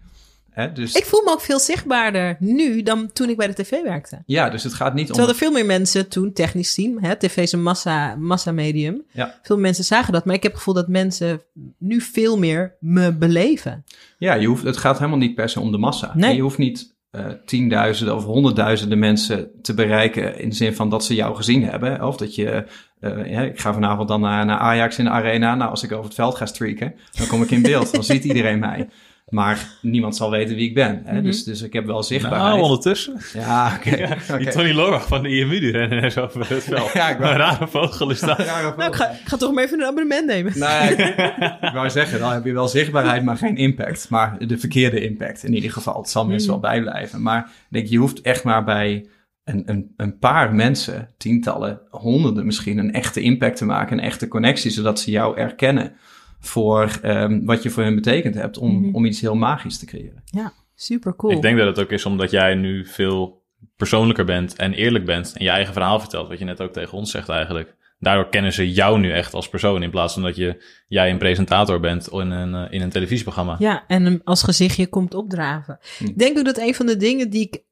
dus... Ik voel me ook veel zichtbaarder nu dan toen ik bij de tv werkte. Ja, dus het gaat niet Terwijl om... er veel meer mensen toen, technisch team, hè, tv is een massa, massa medium. Ja. Veel mensen zagen dat, maar ik heb het gevoel dat mensen nu veel meer me beleven. Ja, je hoeft, het gaat helemaal niet per se om de massa. Nee. je hoeft niet uh, tienduizenden of honderdduizenden mensen te bereiken in de zin van dat ze jou gezien hebben. Of dat je uh, ja, ik ga vanavond dan naar, naar Ajax in de arena. Nou, als ik over het veld ga streaken, dan kom ik in beeld. dan ziet iedereen mij. Maar niemand zal weten wie ik ben. Hè? Mhm. dus, dus ik heb wel zichtbaarheid. Nou, ondertussen. Ja, oké. Okay. Ja, Die Tony Lorach van de IMU die rennen en zo over het veld. ja, ik wou... Een rare vogel is dat. Nou, ik ga, ik ga toch maar even een abonnement nemen. Nee, ik, <laughs> ik wou zeggen, dan heb je wel zichtbaarheid, maar geen impact. Maar de verkeerde impact in ieder geval. Het zal mensen mhm. wel bijblijven. Maar denk, je hoeft echt maar bij een, een, een paar mensen, tientallen, honderden misschien, een echte impact te maken, een echte connectie, zodat ze jou erkennen voor um, wat je voor hen betekend hebt om, mm -hmm. om iets heel magisch te creëren. Ja, super cool. Ik denk dat het ook is omdat jij nu veel persoonlijker bent en eerlijk bent en je eigen verhaal vertelt, wat je net ook tegen ons zegt eigenlijk. Daardoor kennen ze jou nu echt als persoon in plaats van dat je, jij een presentator bent in een, eh, in een televisieprogramma. Ja, en als gezichtje komt opdraven. Hm. Ik denk ook dat een van de dingen die ik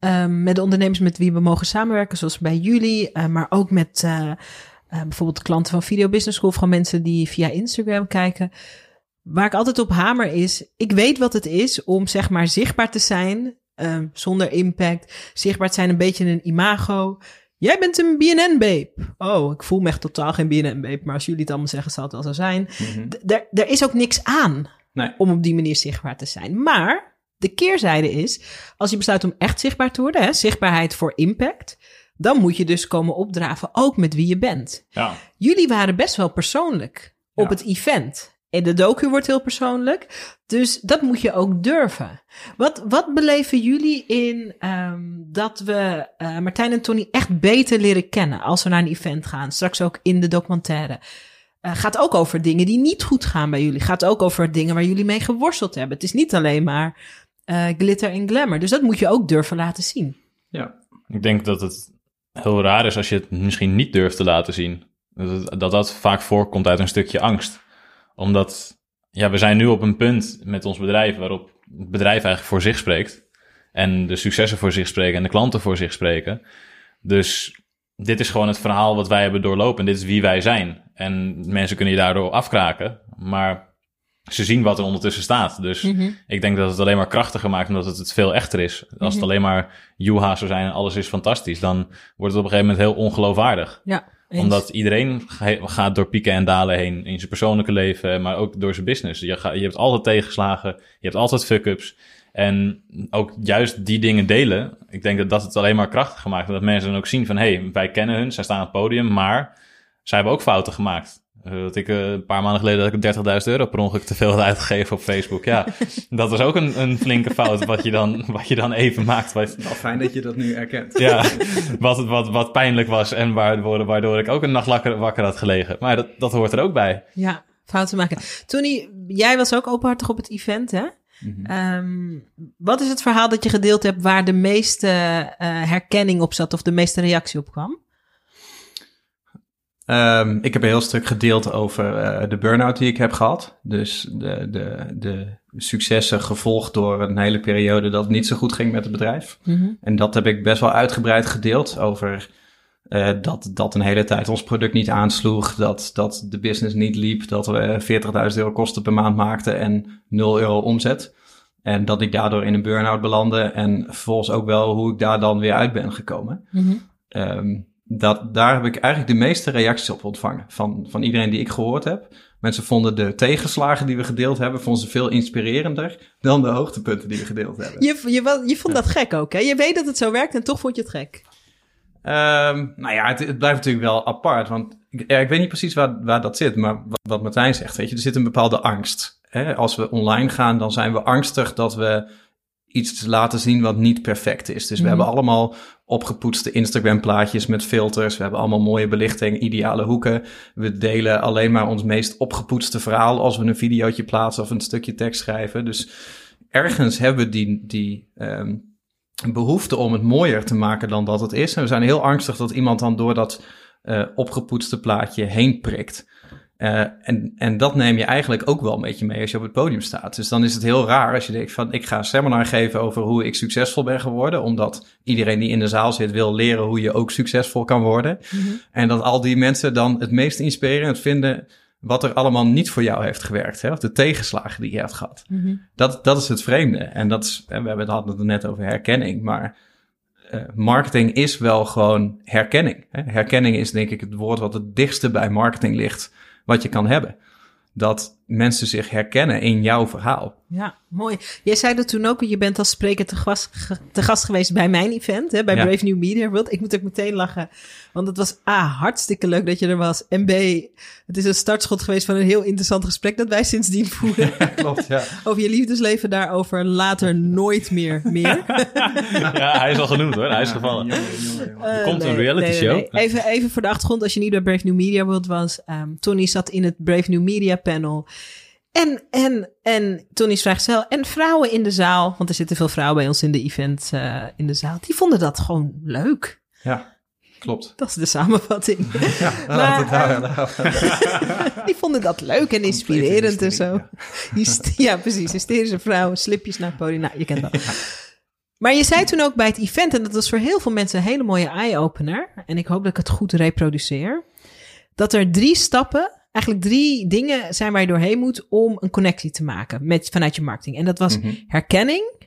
um, met de ondernemers met wie we mogen samenwerken, zoals bij jullie, uh, maar ook met uh, uh, bijvoorbeeld klanten van Video Business School, van mensen die via Instagram kijken. Waar ik altijd op hamer is, ik weet wat het is om zeg maar zichtbaar te zijn, um, zonder impact. Zichtbaar te zijn, een beetje een imago. Jij bent een BNN-babe. Oh, ik voel me echt totaal geen BNN-babe, maar als jullie het allemaal zeggen, zal het wel zo zijn. Mm -hmm. Er is ook niks aan nee. om op die manier zichtbaar te zijn. Maar de keerzijde is, als je besluit om echt zichtbaar te worden, hè, zichtbaarheid voor impact, dan moet je dus komen opdraven ook met wie je bent. Ja. Jullie waren best wel persoonlijk op het event. En de docu wordt heel persoonlijk. Dus dat moet je ook durven. Wat, wat beleven jullie in um, dat we uh, Martijn en Tony echt beter leren kennen als we naar een event gaan? Straks ook in de documentaire. Uh, gaat ook over dingen die niet goed gaan bij jullie. Gaat ook over dingen waar jullie mee geworsteld hebben. Het is niet alleen maar uh, glitter en glamour. Dus dat moet je ook durven laten zien. Ja, ik denk dat het heel raar is als je het misschien niet durft te laten zien. Dat dat, dat vaak voorkomt uit een stukje angst. Omdat ja, we zijn nu op een punt met ons bedrijf waarop het bedrijf eigenlijk voor zich spreekt. En de successen voor zich spreken en de klanten voor zich spreken. Dus dit is gewoon het verhaal wat wij hebben doorlopen. Dit is wie wij zijn. En mensen kunnen je daardoor afkraken. Maar ze zien wat er ondertussen staat. Dus Mhm. ik denk dat het alleen maar krachtiger maakt omdat het, het veel echter is. Als het alleen maar Juha zou zijn en alles is fantastisch, dan wordt het op een gegeven moment heel ongeloofwaardig. Ja. Omdat iedereen ga- gaat door pieken en dalen heen in zijn persoonlijke leven, maar ook door zijn business. Je, ga- je hebt altijd tegenslagen, je hebt altijd fuck-ups. En ook juist die dingen delen, ik denk dat dat het alleen maar krachtiger maakt. Dat mensen dan ook zien van, hé, hey, wij kennen hun, zij staan aan het podium, maar zij hebben ook fouten gemaakt. Eh, Dat ik eh, een paar maanden geleden dat ik 30.000 euro per ongeluk te veel had uitgegeven op Facebook. Ja, <laughs> dat was ook een, een flinke fout wat je, dan, wat je dan even maakt. Wat, fijn dat je dat nu erkent. ja, wat, wat, wat pijnlijk was en waardoor, waardoor ik ook een nacht wakker, wakker had gelegen. Maar dat, dat hoort er ook bij. Ja, fouten maken. Tony, jij was ook openhartig op het event, hè? Mhm. Ehm, wat is het verhaal dat je gedeeld hebt waar de meeste eh, herkenning op zat of de meeste reactie op kwam? Ehm, ik heb een heel stuk gedeeld over eh, de burn-out die ik heb gehad. Dus de, de, de successen gevolgd door een hele periode dat het niet zo goed ging met het bedrijf. En dat heb ik best wel uitgebreid gedeeld over eh, dat, dat een hele tijd ons product niet aansloeg. Dat, dat de business niet liep. Dat we 40.000 euro kosten per maand maakten en 0 euro omzet. En dat ik daardoor in een burn-out belandde. En vervolgens ook wel hoe ik daar dan weer uit ben gekomen. Ehm, dat, daar heb ik eigenlijk de meeste reacties op ontvangen. Van, van iedereen die ik gehoord heb. Mensen vonden de tegenslagen die we gedeeld hebben, vonden ze veel inspirerender dan de hoogtepunten die we gedeeld hebben. Je, je, vond dat gek ook, hè? Je weet dat het zo werkt en toch vond je het gek. Ehm, nou ja, het, het blijft natuurlijk wel apart. Want ik, ik weet niet precies waar, waar dat zit. Maar wat, wat Martijn zegt, weet je, er zit een bepaalde angst. Hè? Als we online gaan, dan zijn we angstig dat we iets laten zien wat niet perfect is. Dus we hebben allemaal opgepoetste Instagram plaatjes met filters. We hebben allemaal mooie belichting, ideale hoeken. We delen alleen maar ons meest opgepoetste verhaal als we een videootje plaatsen of een stukje tekst schrijven. Dus ergens hebben we die, die ehm, behoefte om het mooier te maken dan dat het is. En we zijn heel angstig dat iemand dan door dat eh, opgepoetste plaatje heen prikt. Eh, en, en dat neem je eigenlijk ook wel een beetje mee als je op het podium staat. Dus dan is het heel raar als je denkt van ik ga een seminar geven over hoe ik succesvol ben geworden. Omdat iedereen die in de zaal zit wil leren hoe je ook succesvol kan worden. En dat al die mensen dan het meest inspirerend vinden wat er allemaal niet voor jou heeft gewerkt. Hè? Of de tegenslagen die je hebt gehad. Dat, dat is het vreemde. En dat is, we hebben het hadden het net over herkenning, maar eh, marketing is wel gewoon herkenning. Hè? Herkenning is denk ik het woord wat het dichtste bij marketing ligt wat je kan hebben. Dat mensen zich herkennen in jouw verhaal. Ja, mooi. Jij zei dat toen ook, je bent als spreker te gast, te gast geweest bij mijn event, hè, bij Ja. Brave New Media World. Ik moet ook meteen lachen, want het was A, hartstikke leuk dat je er was. En B, het is een startschot geweest van een heel interessant gesprek dat wij sindsdien <laughs> voeren. Klopt, ja. over je liefdesleven daarover later nooit meer meer. <laughs> Ja, hij is al genoemd hoor. Hij is gevallen. Er komt een reality show. Even, even voor de achtergrond, als je niet bij Brave New Media World was. ehm, Tony zat in het Brave New Media panel. En, en, en Tony is vrijgezel. En vrouwen in de zaal, want er zitten veel vrouwen bij ons in de event eh, in de zaal. Die vonden dat gewoon leuk. Ja, klopt. Dat is de samenvatting. <laughs> Ja, Maar, daar- daar- <laughs> Die vonden dat leuk en inspirerend en zo. Hyst- Ja, precies. Hysterische vrouwen, slipjes naar het podium. Nou, je kent dat. Maar je zei toen ook bij het event, en dat was voor heel veel mensen een hele mooie eye-opener. En ik hoop dat ik het goed reproduceer. Dat er drie stappen, eigenlijk drie dingen zijn waar je doorheen moet om een connectie te maken met, vanuit je marketing. En dat was Mhm. herkenning.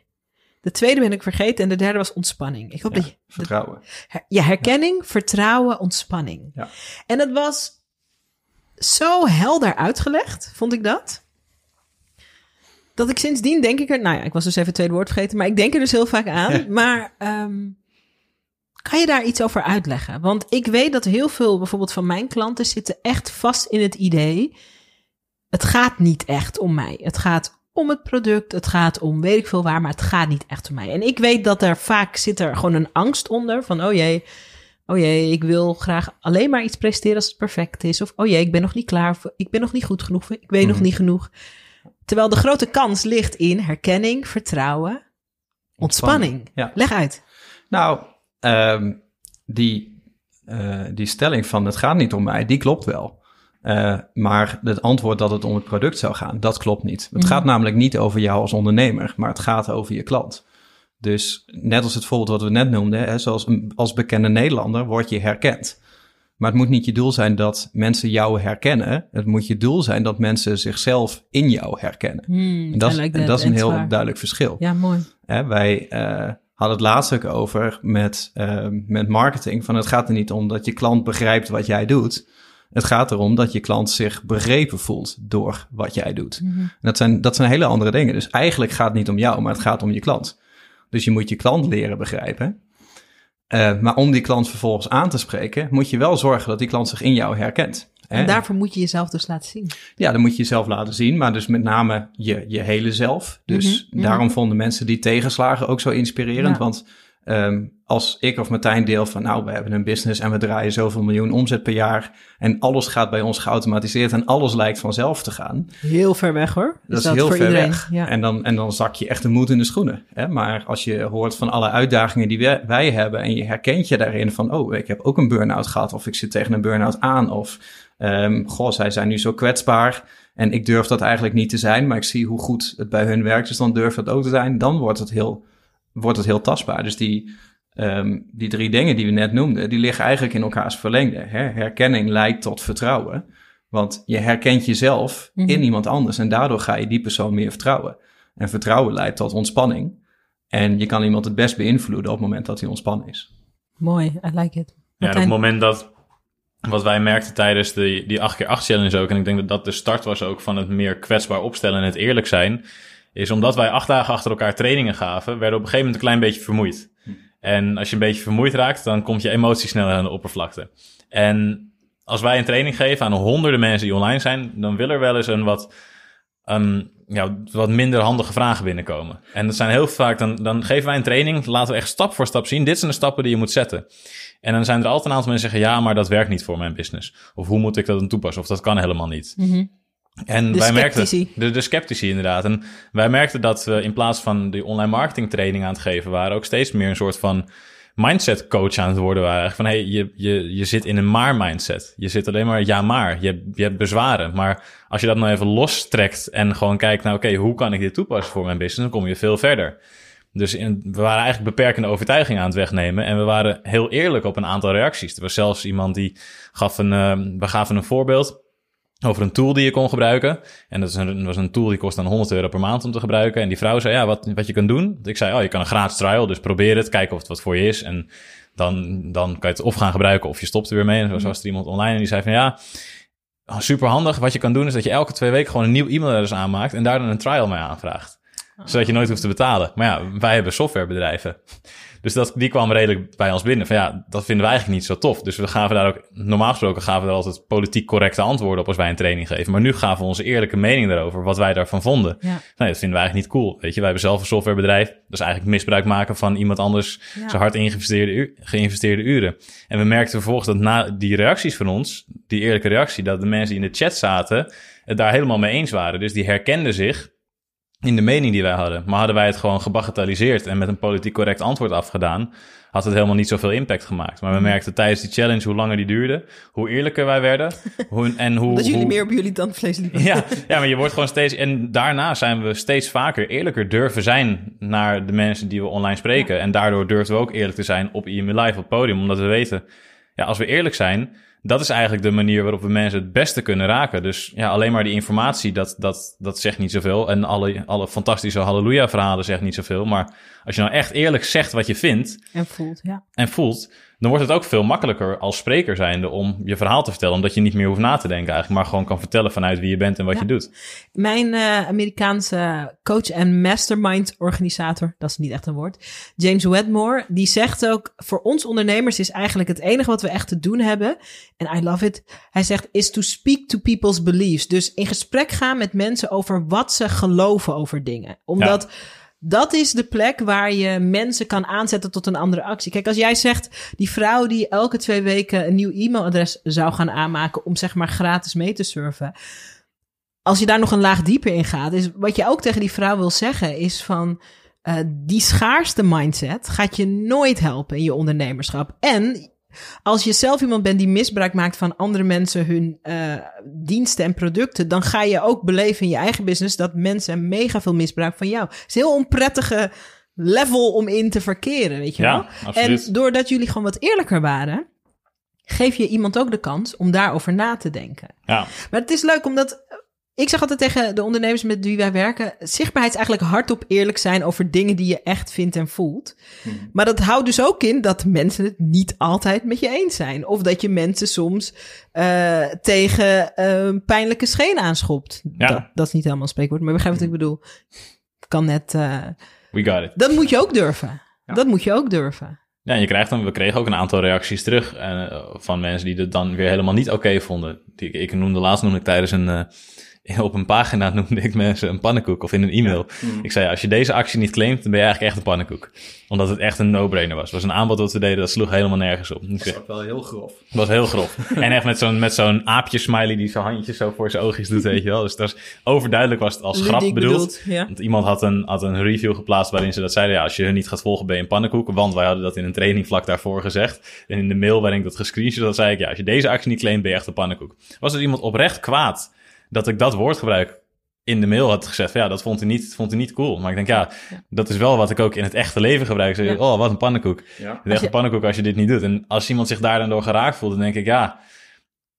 De tweede ben ik vergeten en de derde was ontspanning. Ik hoop Ja, dat je... vertrouwen. Her- Ja, herkenning, vertrouwen, ontspanning. Ja. En dat was zo helder uitgelegd, vond ik dat. Dat ik sindsdien denk ik er... Nou ja, ik was dus even het tweede woord vergeten, maar ik denk er dus heel vaak aan. maar ehm, kan je daar iets over uitleggen? Want ik weet dat heel veel bijvoorbeeld van mijn klanten zitten echt vast in het idee... Het gaat niet echt om mij. Het gaat om het product. Het gaat om weet ik veel waar, maar het gaat niet echt om mij. En ik weet dat er vaak zit er gewoon een angst onder van, oh jee, oh jee, ik wil graag alleen maar iets presteren als het perfect is. Of, oh jee, ik ben nog niet klaar. Ik ben nog niet goed genoeg. Ik weet nog Mhm. niet genoeg. Terwijl de grote kans ligt in herkenning, vertrouwen, ontspanning. Ja. Leg uit. Nou, ehm, die, eh, die stelling van het gaat niet om mij, die klopt wel. Eh, maar het antwoord dat het om het product zou gaan, dat klopt niet. Het gaat namelijk niet over jou als ondernemer, maar het gaat over je klant. Dus net als het voorbeeld wat we net noemden, hè, zoals een, als bekende Nederlander word je herkend. Maar het moet niet je doel zijn dat mensen jou herkennen. Het moet je doel zijn dat mensen zichzelf in jou herkennen. Hmm, En dat, like en dat is een En heel duidelijk verschil. Ja, mooi. Hè, wij eh, hadden het laatst ook over met, eh, met marketing. Van het gaat er niet om dat je klant begrijpt wat jij doet. Het gaat erom dat je klant zich begrepen voelt door wat jij doet. Mhm. En dat zijn, dat zijn hele andere dingen. Dus eigenlijk gaat het niet om jou, maar het gaat om je klant. Dus je moet je klant leren begrijpen. Eh, maar om die klant vervolgens aan te spreken, moet je wel zorgen dat die klant zich in jou herkent. En daarvoor moet je jezelf dus laten zien. Ja, dan moet je jezelf laten zien, maar dus met name je, je hele zelf. Dus Mhm, mhm. daarom vonden mensen die tegenslagen ook zo inspirerend. Ja. Want ehm, als ik of Martijn deel van, nou, we hebben een business en we draaien zoveel miljoen omzet per jaar. En alles gaat bij ons geautomatiseerd en alles lijkt vanzelf te gaan. Heel ver weg hoor. Dat is, heel voor ver iedereen? weg. Ja. En, dan, en dan zak je echt de moed in de schoenen. Hè? Maar als je hoort van alle uitdagingen die wij, wij hebben en je herkent je daarin van, oh, ik heb ook een burn-out gehad of ik zit tegen een burn-out aan of, ehm, goh, zij zijn nu zo kwetsbaar en ik durf dat eigenlijk niet te zijn, maar ik zie hoe goed het bij hun werkt, dus dan durf dat ook te zijn. Dan wordt het heel, wordt het heel tastbaar. Dus die, ehm, die drie dingen die we net noemden, die liggen eigenlijk in elkaars verlengde. Hè? Herkenning leidt tot vertrouwen. Want je herkent jezelf Mhm. in iemand anders en daardoor ga je die persoon meer vertrouwen. En vertrouwen leidt tot ontspanning. En je kan iemand het best beïnvloeden op het moment dat hij ontspannen is. Mooi, I like it. Ja, en op het moment dat, wat wij merkten tijdens die, die 8x8 challenge ook, en ik denk dat dat de start was ook van het meer kwetsbaar opstellen en het eerlijk zijn, is omdat wij acht dagen achter elkaar trainingen gaven, werden we op een gegeven moment een klein beetje vermoeid. En als je een beetje vermoeid raakt, dan komt je emotie sneller aan de oppervlakte. En als wij een training geven aan honderden mensen die online zijn, dan wil er wel eens een wat, um, ja, wat minder handige vragen binnenkomen. En dat zijn heel vaak, dan, dan geven wij een training, laten we echt stap voor stap zien, dit zijn de stappen die je moet zetten. En dan zijn er altijd een aantal mensen die zeggen, ja, maar dat werkt niet voor mijn business. Of hoe moet ik dat dan toepassen? Of dat kan helemaal niet. Mhm. En De wij sceptici. merkten, de, de sceptici inderdaad. En wij merkten dat we in plaats van die online marketing training aan het geven waren, ook steeds meer een soort van mindset coach aan het worden waren. Van hey, je, je, je zit in een maar mindset. Je zit alleen maar ja maar. Je, hebt- je hebt bezwaren. Maar als je dat nou even lostrekt en gewoon kijkt naar oké, hoe kan ik dit toepassen voor mijn business, dan kom je veel verder. Dus in, we waren eigenlijk beperkende overtuigingen aan het wegnemen. En we waren heel eerlijk op een aantal reacties. Er was zelfs iemand die gaf een, eh, we gaven een voorbeeld over een tool die je kon gebruiken. En dat een, was een tool die kost dan 100 euro per maand om te gebruiken. En die vrouw zei, ja, wat, wat je kan doen. Ik zei, oh, je kan een gratis trial, dus probeer het, kijken of het wat voor je is. En dan, dan kan je het of gaan gebruiken of je stopt er weer mee. En zo was er iemand online en die zei van, ja, super handig. Wat je kan doen is dat je elke twee weken gewoon een nieuw e-mailadres aanmaakt en daar dan een trial mee aanvraagt. Zodat je nooit hoeft te betalen. Maar ja, wij hebben softwarebedrijven. Dus dat, die kwam redelijk bij ons binnen. Van ja, dat vinden we eigenlijk niet zo tof. Dus we gaven daar ook, normaal gesproken gaven we er altijd politiek correcte antwoorden op als wij een training geven. Maar nu gaven we onze eerlijke mening daarover, wat wij daarvan vonden. Ja. Nee, dat vinden we eigenlijk niet cool. Weet je, wij hebben zelf een softwarebedrijf. Dat is eigenlijk misbruik maken van iemand anders Ja. zijn hard ingeïnvesteerde, geïnvesteerde uren. En we merkten vervolgens dat na die reacties van ons, die eerlijke reactie, dat de mensen die in de chat zaten, het daar helemaal mee eens waren. Dus die herkenden zich in de mening die wij hadden. Maar hadden wij het gewoon gebagatelliseerd en met een politiek correct antwoord afgedaan, had het helemaal niet zoveel impact gemaakt. Maar we merkten tijdens die challenge hoe langer die duurde, hoe eerlijker wij werden. <laughs> Hoe, en hoe, Dat jullie hoe, meer op jullie tandvlees liepen. <laughs> ja, ja, maar je wordt gewoon steeds... En daarna zijn we steeds vaker eerlijker durven zijn naar de mensen die we online spreken. En daardoor durven we ook eerlijk te zijn op IME Live, op het podium. Omdat we weten, ja, als we eerlijk zijn... Dat is eigenlijk de manier waarop we mensen het beste kunnen raken. Dus ja, alleen maar die informatie, dat, dat, dat zegt niet zoveel. En alle, alle fantastische halleluja-verhalen zegt niet zoveel. Maar als je nou echt eerlijk zegt wat je vindt En voelt, ja. en voelt, dan wordt het ook veel makkelijker als spreker zijnde om je verhaal te vertellen. Omdat je niet meer hoeft na te denken eigenlijk, maar gewoon kan vertellen vanuit wie je bent en wat Ja. je doet. Mijn eh, Amerikaanse coach en mastermind organisator, dat is niet echt een woord, James Wedmore, die zegt ook, voor ons ondernemers is eigenlijk het enige wat we echt te doen hebben, en I love it, hij zegt, is to speak to people's beliefs. Dus in gesprek gaan met mensen over wat ze geloven over dingen. Omdat... Dat is de plek waar je mensen kan aanzetten tot een andere actie. Kijk, als jij zegt, die vrouw die elke twee weken een nieuw e-mailadres zou gaan aanmaken om zeg maar gratis mee te surfen als je daar nog een laag dieper in gaat, is wat je ook tegen die vrouw wil zeggen, is van eh, die schaarste mindset gaat je nooit helpen in je ondernemerschap. En als je zelf iemand bent die misbruik maakt van andere mensen hun eh, diensten en producten, dan ga je ook beleven in je eigen business dat mensen mega veel misbruik van jou. Het is een heel onprettige level om in te verkeren, weet je Ja, wel? absoluut. En doordat jullie gewoon wat eerlijker waren, geef je iemand ook de kans om daarover na te denken. Ja, Maar het is leuk omdat. Ik zeg altijd tegen de ondernemers met wie wij werken: zichtbaarheid is eigenlijk hardop eerlijk zijn over dingen die je echt vindt en voelt. Maar dat houdt dus ook in dat mensen het niet altijd met je eens zijn. Of dat je mensen soms eh, tegen eh, pijnlijke schenen aanschopt. Ja. Dat, dat is niet helemaal een spreekwoord, maar begrijp wat ik bedoel. Kan net. eh, we got it. dat moet je ook durven. Ja. Dat moet je ook durven. Ja, en je krijgt dan, we kregen ook een aantal reacties terug eh, van mensen die het dan weer helemaal niet oké vonden. Die, ik noemde laatst noemde ik tijdens een, <laughs> op een pagina noemde ik mensen een pannenkoek of in een e-mail. Ik zei, als je deze actie niet claimt, dan ben je eigenlijk echt een pannenkoek. Omdat het echt een no-brainer was. Het was een aanbod dat we deden, dat sloeg helemaal nergens op. Ik Dat ook wel heel grof. Het was heel grof. <laughs> en echt met zo'n, met zo'n aapje-smiley die zijn handjes zo voor zijn oogjes doet, weet je wel. Dus dat was overduidelijk was het als grap bedoeld. ja. Want iemand had een, had een review geplaatst waarin ze dat zeiden. Ja, als je hun niet gaat volgen, ben je een pannenkoek. Want wij hadden dat in een training vlak daarvoor gezegd. En in de mail waarin ik dat gescreenshot had, zei ik... Ja, als je deze actie niet claimt, ben je echt een pannenkoek. Was er iemand oprecht kwaad dat ik dat woord gebruik in de mail had gezegd... van, Ja, dat vond hij niet, vond hij niet cool. Maar ik denk, ja, dat is wel wat ik ook in het echte leven gebruik. Ik zeg, Ja. oh, wat een pannenkoek. Ja. Echt een pannenkoek als je dit niet doet. En als iemand zich daar dan door geraakt voelt, dan denk ik, ja...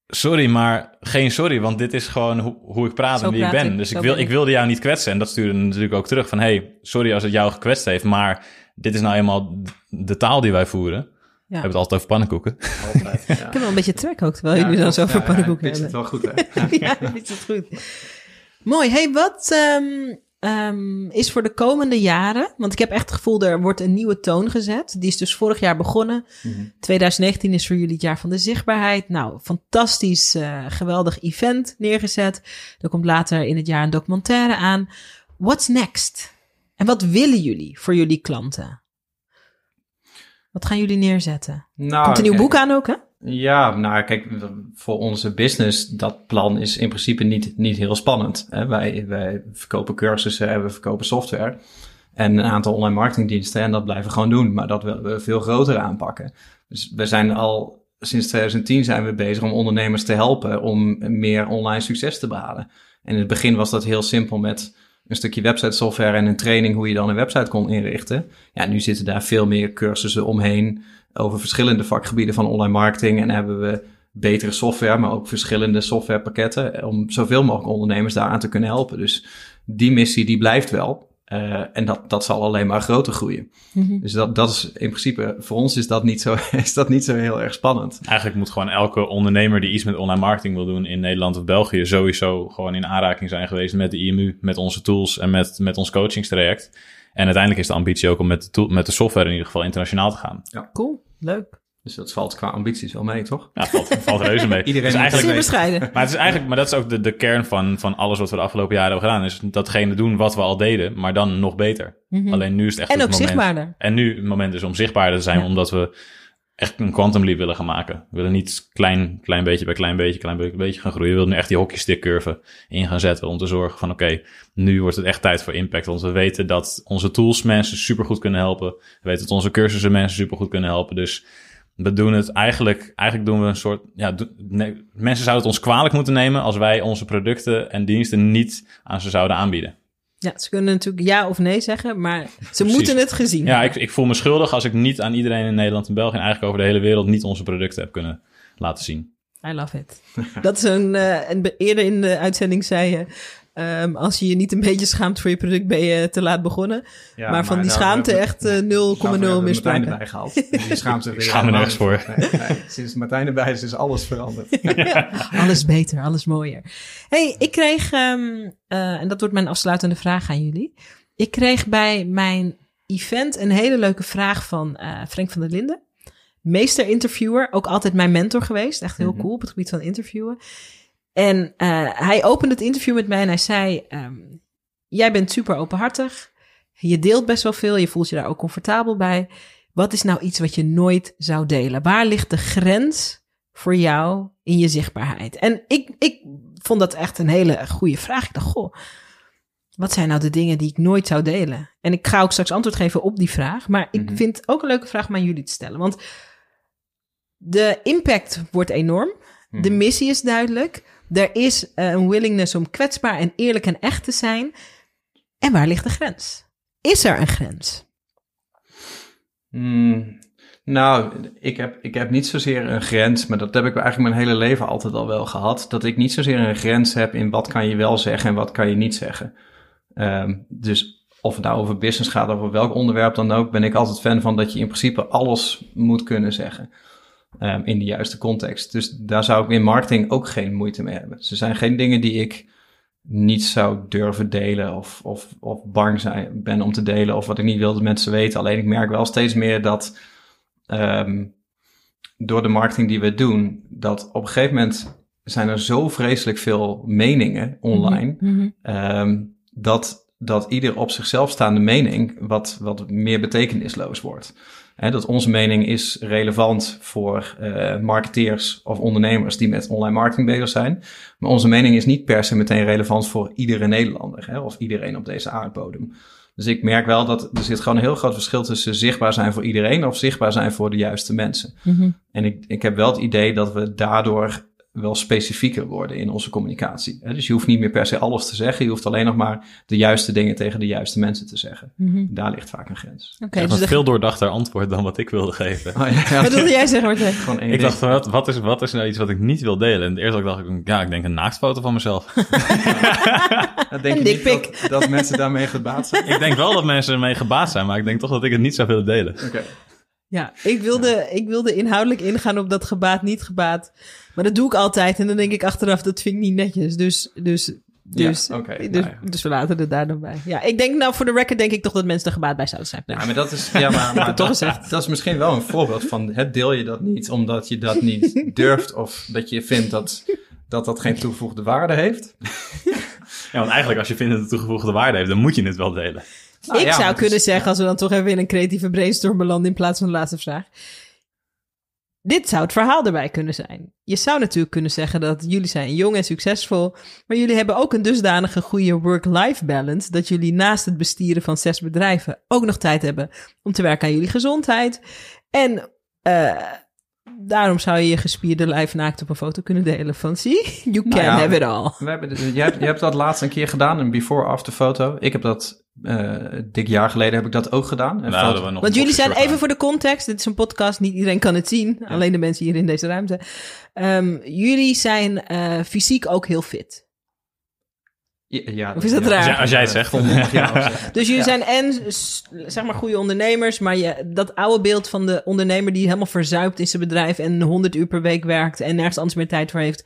Sorry, maar geen sorry, want dit is gewoon hoe, hoe ik praat Zo en wie ik ben. ik, Dus zo ik, wil, ben ik. ik wilde jou niet kwetsen. En dat stuurde natuurlijk ook terug van... hey, sorry als het jou gekwetst heeft, maar dit is nou eenmaal de taal die wij voeren. We hebben het altijd over pannenkoeken. Altijd. <laughs> Ja. Ik heb wel een beetje trek ook, terwijl jullie dan zo over pannenkoeken Het hebben. wel goed, hè? <laughs> ja, het goed. Mooi. Hey, wat ehm, ehm, is voor de komende jaren? Want ik heb echt het gevoel, er wordt een nieuwe toon gezet. Die is dus vorig jaar begonnen. 2019 is voor jullie het jaar van de zichtbaarheid. Nou, fantastisch, eh, geweldig event neergezet. Er komt later in het jaar een documentaire aan. What's next? En wat willen jullie voor jullie klanten? Wat gaan jullie neerzetten? Nou, Komt een nieuw kijk, boek aan ook, hè? Ja, nou kijk, voor onze business, dat plan is in principe niet, niet heel spannend. Hè? Wij, wij verkopen cursussen en we verkopen software. En een aantal online marketingdiensten en dat blijven we gewoon doen. Maar dat willen we veel groter aanpakken. Dus we zijn al sinds 2010 zijn we bezig om ondernemers te helpen om meer online succes te behalen. En in het begin was dat heel simpel met een stukje website software en een training hoe je dan een website kon inrichten. Ja, nu zitten daar veel meer cursussen omheen over verschillende vakgebieden van online marketing. En hebben we betere software, maar ook verschillende softwarepakketten om zoveel mogelijk ondernemers daaraan te kunnen helpen. Dus die missie die blijft wel. Eh, en dat, dat zal alleen maar groter groeien. Dus dat, dat is in principe, voor ons is dat, niet zo, <laughs> is dat niet zo heel erg spannend. Eigenlijk moet gewoon elke ondernemer die iets met online marketing wil doen in Nederland of België sowieso gewoon in aanraking zijn geweest met de IMU, met onze tools en met, met ons coachingstraject. En uiteindelijk is de ambitie ook om met de, tool, met de software in ieder geval internationaal te gaan. Cool, leuk. Dus dat valt qua ambities wel mee, toch? Ja, valt, valt reuze mee. <laughs> Iedereen Dus moet eigenlijk, bescheiden. maar het is eigenlijk, maar dat is ook de, de kern van, van alles wat we de afgelopen jaren hebben gedaan. Is datgene doen wat we al deden, maar dan nog beter. Alleen nu is het echt Mhm. En het ook moment. zichtbaarder. En nu het moment is om zichtbaarder te zijn, Ja. omdat we echt een quantum leap willen gaan maken. We willen niet klein, klein beetje bij klein beetje, klein beetje, beetje gaan groeien. We willen nu echt die hockeystick curve in gaan zetten om te zorgen van oké, nu wordt het echt tijd voor impact. Want we weten dat onze tools mensen supergoed kunnen helpen. We weten dat onze cursussen mensen supergoed kunnen helpen. Dus we doen het eigenlijk, eigenlijk doen we een soort, ja, do- nee, mensen zouden het ons kwalijk moeten nemen als wij onze producten en diensten niet aan ze zouden aanbieden. Ja, ze kunnen natuurlijk ja of nee zeggen, maar ze moeten het gezien Ja, ik, ik voel me schuldig als ik niet aan iedereen in Nederland en België en eigenlijk over de hele wereld niet onze producten heb kunnen laten zien. I love it. Dat is een, eh, en be- eerder in de uitzending zei je, ehm, als je je niet een beetje schaamt voor je product, ben je te laat begonnen. Ja, maar van die nou, schaamte we- echt eh, 0,0 Daarvoor hebben we meer Martijn sprake. erbij gehaald. Die <laughs> schaamt zich Ik schaam me nergens voor. Nee, nee. Sinds Martijn erbij is, is alles veranderd. <laughs> Alles beter, alles mooier. hey, ik kreeg, ehm, eh, en dat wordt mijn afsluitende vraag aan jullie. Ik kreeg bij mijn event een hele leuke vraag van eh, Frank van der Linden. Meester interviewer, ook altijd mijn mentor geweest. Echt heel Mhm. cool op het gebied van interviewen. En eh, hij opende het interview met mij en hij zei... ehm, jij bent super openhartig. Je deelt best wel veel. Je voelt je daar ook comfortabel bij. Wat is nou iets wat je nooit zou delen? Waar ligt de grens voor jou in je zichtbaarheid? En ik, ik vond dat echt een hele goede vraag. Ik dacht, goh, wat zijn nou de dingen die ik nooit zou delen? En ik ga ook straks antwoord geven op die vraag. Maar ik Mhm. vind het ook een leuke vraag om aan jullie te stellen. Want de impact wordt enorm. De Mhm. missie is duidelijk. Er is eh, een willingness om kwetsbaar en eerlijk en echt te zijn. En waar ligt de grens? Is er een grens? Hmm, Nou, ik heb, ik heb niet zozeer een grens, maar dat heb ik eigenlijk mijn hele leven altijd al wel gehad. Dat ik niet zozeer een grens heb in wat kan je wel zeggen en wat kan je niet zeggen. Ehm, dus of het nou over business gaat of over welk onderwerp dan ook, ben ik altijd fan van dat je in principe alles moet kunnen zeggen. Ehm, in de juiste context. Dus daar zou ik in marketing ook geen moeite mee hebben. Er zijn geen dingen die ik niet zou durven delen of, of, of bang zijn, ben om te delen of wat ik niet wil dat mensen weten. Alleen ik merk wel steeds meer dat ehm, door de marketing die we doen, dat op een gegeven moment zijn er zo vreselijk veel meningen online, Mhm. ehm, dat, dat ieder op zichzelf staande mening wat, wat meer betekenisloos wordt. Hè, dat onze mening is relevant voor eh, marketeers of ondernemers die met online marketing bezig zijn. Maar onze mening is niet per se meteen relevant voor iedere Nederlander hè, of iedereen op deze aardbodem. Dus ik merk wel dat er zit gewoon een heel groot verschil tussen zichtbaar zijn voor iedereen of zichtbaar zijn voor de juiste mensen. Mhm. En ik, ik heb wel het idee dat we daardoor wel specifieker worden in onze communicatie. Hè, Dus je hoeft niet meer per se alles te zeggen. Je hoeft alleen nog maar de juiste dingen tegen de juiste mensen te zeggen. Mhm. Daar ligt vaak een grens. Oké, Echt dus een de- veel doordachter antwoord dan wat ik wilde geven. Oh, ja, wat wilde jij zeggen, Martijn? <laughs> Gewoon één Ik ding. dacht, wat, wat, is, wat is nou iets wat ik niet wil delen? En eerst dacht ik, ja, ik denk een naaktfoto van mezelf. <laughs> Dat denk Een je niet dikpik. dat, dat mensen daarmee gebaat zijn? ik denk wel dat mensen ermee gebaat zijn, maar ik denk toch dat ik het niet zou willen delen. Oké. Ja, ik wilde, ik wilde inhoudelijk ingaan op dat gebaat, niet gebaat. Maar dat doe ik altijd. En dan denk ik achteraf, dat vind ik niet netjes. Dus, dus, dus, Ja, oké, dus, nou ja. dus we laten het daar dan bij. Ja, ik denk nou, voor de record denk ik toch dat mensen er gebaat bij zouden zijn. Ja, maar dat is, ja, maar, <laughs> maar toch dat, gezegd. dat is misschien wel een voorbeeld van het deel je dat niet omdat je dat niet <laughs> durft of dat je vindt dat dat, dat geen toegevoegde waarde heeft. <laughs> Ja, want eigenlijk als je vindt dat het toegevoegde waarde heeft, dan moet je het wel delen. Ik ja, zou kunnen is- zeggen, als we dan toch even in een creatieve brainstorm belanden in plaats van de laatste vraag. Dit zou het verhaal erbij kunnen zijn. Je zou natuurlijk kunnen zeggen dat jullie zijn jong en succesvol, maar jullie hebben ook een dusdanige goede work-life balance dat jullie naast het bestieren van zes bedrijven ook nog tijd hebben om te werken aan jullie gezondheid. En eh, daarom zou je je gespierde lijf naakt op een foto kunnen delen van zie, you can Nou ja, have it all. We hebben, jij, hebt, jij hebt dat laatst een keer gedaan, een before-after foto. Ik heb dat, eh dik jaar geleden heb ik dat ook gedaan. Foto- hadden we nog Want jullie zijn even voor de context. Dit is een podcast. Niet iedereen kan het zien. Alleen de mensen hier in deze ruimte. Ehm, jullie zijn eh, fysiek ook heel fit. Ja, ja, Of is dat ja. raar? Als jij- als jij het zegt. <laughs> Dus jullie Ja. zijn en zeg maar goede ondernemers, maar je, dat oude beeld van de ondernemer die helemaal verzuipt in zijn bedrijf en 100 uur per week werkt en nergens anders meer tijd voor heeft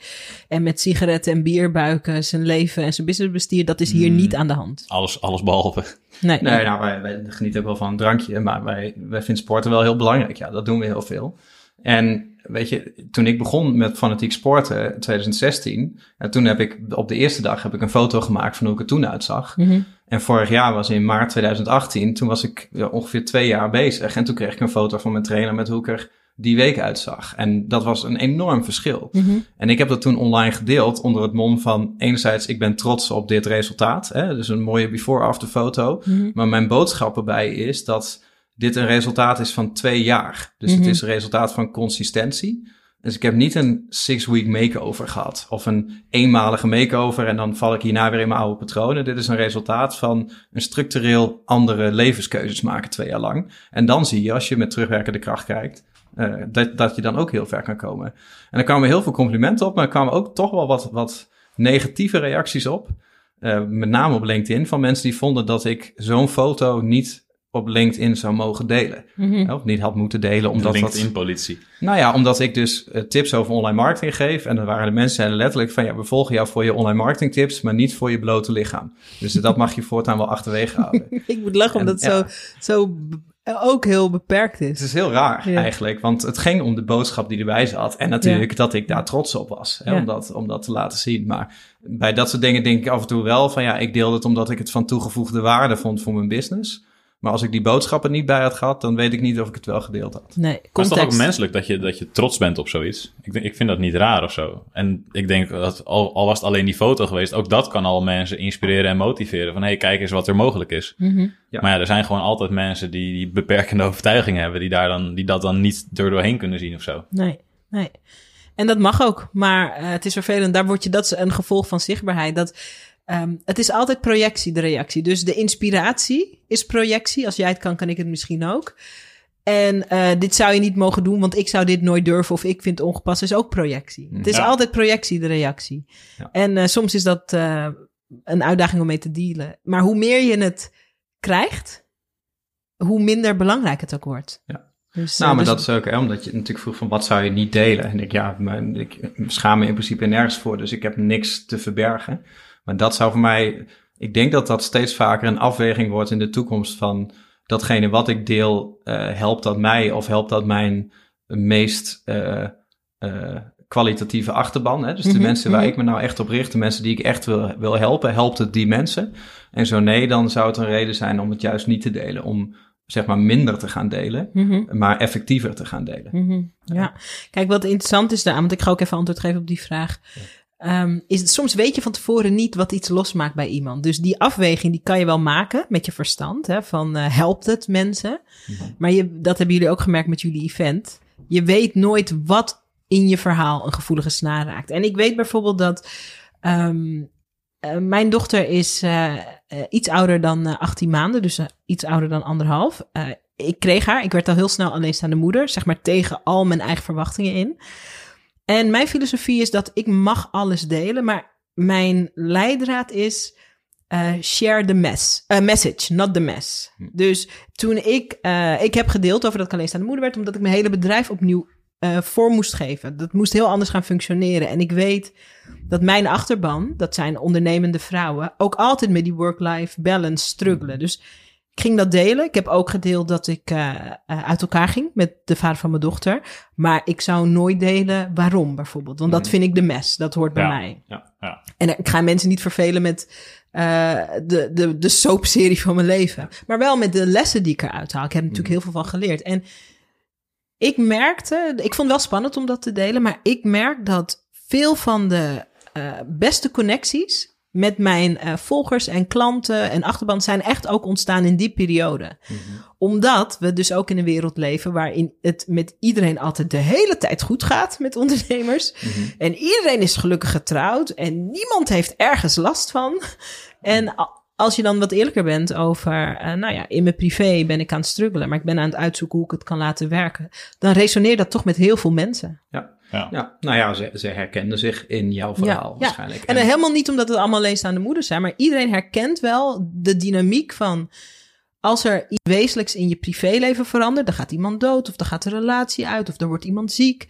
en met sigaretten en bierbuiken zijn leven en zijn business bestiert, dat is hier Hmm. niet aan de hand. Alles, alles behalve. Nee. Nee, nou, wij, wij genieten ook wel van een drankje, maar wij, wij vinden sporten wel heel belangrijk. Ja, dat doen we heel veel. En weet je, toen ik begon met fanatiek sporten in 2016, en toen heb ik op de eerste dag heb ik een foto gemaakt van hoe ik er toen uitzag. Mhm. En vorig jaar was in maart 2018, toen was ik ja, ongeveer twee jaar bezig. En toen kreeg ik een foto van mijn trainer met hoe ik er die week uitzag. En dat was een enorm verschil. Mhm. En ik heb dat toen online gedeeld onder het mom van enerzijds ik ben trots op dit resultaat. Hè? Dus een mooie before-after foto. Mhm. Maar mijn boodschap erbij is dat dit een resultaat is van twee jaar. Dus Mhm. het is een resultaat van consistentie. Dus ik heb niet een six-week makeover gehad. Of een eenmalige makeover en dan val ik hierna weer in mijn oude patronen. Dit is een resultaat van een structureel andere levenskeuzes maken twee jaar lang. En dan zie je, als je met terugwerkende kracht kijkt, eh, dat, dat je dan ook heel ver kan komen. En er kwamen heel veel complimenten op, maar er kwamen ook toch wel wat, wat negatieve reacties op. Eh, met name op LinkedIn van mensen die vonden dat ik zo'n foto niet op LinkedIn zou mogen delen. Mhm. Of niet had moeten delen, omdat dat... LinkedIn-politie. Nou ja, omdat ik dus eh, tips over online marketing geef. En dan waren de mensen zeiden letterlijk van... ja, we volgen jou voor je online marketing tips... maar niet voor je blote lichaam. Dus dat mag je voortaan wel achterwege houden. <laughs> Ik moet lachen En, omdat het ja. zo, zo ook heel beperkt Het is. is heel raar Ja. eigenlijk, want het ging om de boodschap die erbij zat. En natuurlijk dat ik daar trots op was, hè, Ja. om, dat, om dat te laten zien. Maar bij dat soort dingen denk ik af en toe wel van... ja, ik deel het omdat ik het van toegevoegde waarde vond voor mijn business... Maar als ik die boodschappen niet bij had gehad, dan weet ik niet of ik het wel gedeeld had. Nee, Maar het is toch ook context. menselijk dat je, dat je trots bent op zoiets? Ik, denk- ik vind dat niet raar of zo. En ik denk dat al, al was het alleen die foto geweest, ook dat kan al mensen inspireren en motiveren. Van hé, hey, kijk eens wat er mogelijk is. Mhm. Ja. Maar ja, er zijn gewoon altijd mensen die, die beperkende <laughs> overtuigingen hebben, die, daar dan, die dat dan niet er doorheen kunnen zien of zo. Nee, nee. En dat mag ook, maar eh, het is vervelend. Daar word je, dat is een gevolg van zichtbaarheid. Dat, ehm, het is altijd projectie, de reactie. Dus de inspiratie is projectie. Als jij het kan, kan ik het misschien ook. En eh, dit zou je niet mogen doen, want ik zou dit nooit durven of ik vind het ongepast, is ook projectie. Het is Ja. altijd projectie, de reactie. Ja. En eh, soms is dat eh, een uitdaging om mee te dealen. Maar hoe meer je het krijgt, hoe minder belangrijk het ook wordt. Ja. Dus, Nou, maar dus- dat is ook, hè, omdat je natuurlijk vroeg van wat zou je niet delen? En ik, ja, maar ik schaam me in principe nergens voor, dus ik heb niks te verbergen. Maar dat zou voor mij, ik denk dat dat steeds vaker een afweging wordt in de toekomst van datgene wat ik deel, eh, helpt dat mij of helpt dat mijn meest eh, eh, kwalitatieve achterban? Hè? Dus de Mhm, mensen waar mhm. ik me nou echt op richt, de mensen die ik echt wil, wil helpen, helpt het die mensen? En zo nee, dan zou het een reden zijn om het juist niet te delen, om zeg maar minder te gaan delen Mhm. maar effectiever te gaan delen. Mhm, Ja, kijk, wat interessant is daar, want ik ga ook even antwoord geven op die vraag. Ehm, is het, soms weet je van tevoren niet wat iets losmaakt bij iemand. Dus die afweging die kan je wel maken met je verstand. Hè, van eh, helpt het mensen? Maar je, dat hebben jullie ook gemerkt met jullie event. Je weet nooit wat in je verhaal een gevoelige snaar raakt. En ik weet bijvoorbeeld dat ehm, eh, mijn dochter is eh, iets ouder dan eh, 18 maanden, dus iets ouder dan anderhalf. Ik kreeg haar, ik werd al heel snel alleenstaande moeder, zeg maar tegen al mijn eigen verwachtingen in. En mijn filosofie is dat ik mag alles delen, maar mijn leidraad is eh, share the mess, eh, message, not the mess. Dus toen ik, eh, ik heb gedeeld over dat ik alleenstaande moeder werd, omdat ik mijn hele bedrijf opnieuw vorm moest geven. Dat moest heel anders gaan functioneren. En ik weet dat mijn achterban, dat zijn ondernemende vrouwen, ook altijd met die work-life balance struggelen. Dus ik ging dat delen. Ik heb ook gedeeld dat ik eh, eh, uit elkaar ging met de vader van mijn dochter. Maar ik zou nooit delen waarom bijvoorbeeld. Want dat Nee. vind ik de mes. Dat hoort bij Ja. mij. Ja, ja. En ik ga mensen niet vervelen met eh, de, de, de soapserie van mijn leven. Maar wel met de lessen die ik eruit haal. Ik heb er natuurlijk heel veel van geleerd. En ik merkte, ik vond het wel spannend om dat te delen. Maar ik merk dat veel van de beste connecties met mijn eh, volgers en klanten en achterban zijn echt ook ontstaan in die periode. Omdat we dus ook in een wereld leven waarin het met iedereen altijd de hele tijd goed gaat met ondernemers. En iedereen is gelukkig getrouwd en niemand heeft ergens last van. En als je dan wat eerlijker bent over, eh, nou ja, in mijn privé ben ik aan het struggelen, maar ik ben aan het uitzoeken hoe ik het kan laten werken, dan resoneert dat toch met heel veel mensen. Ja. Ja. Ja, nou ja, ze, ze herkenden zich in jouw verhaal ja. waarschijnlijk. En dan helemaal niet omdat het allemaal alleenstaande moeders zijn, maar iedereen herkent wel de dynamiek van als er iets wezenlijks in je privéleven verandert, dan gaat iemand dood of dan gaat de relatie uit of er wordt iemand ziek,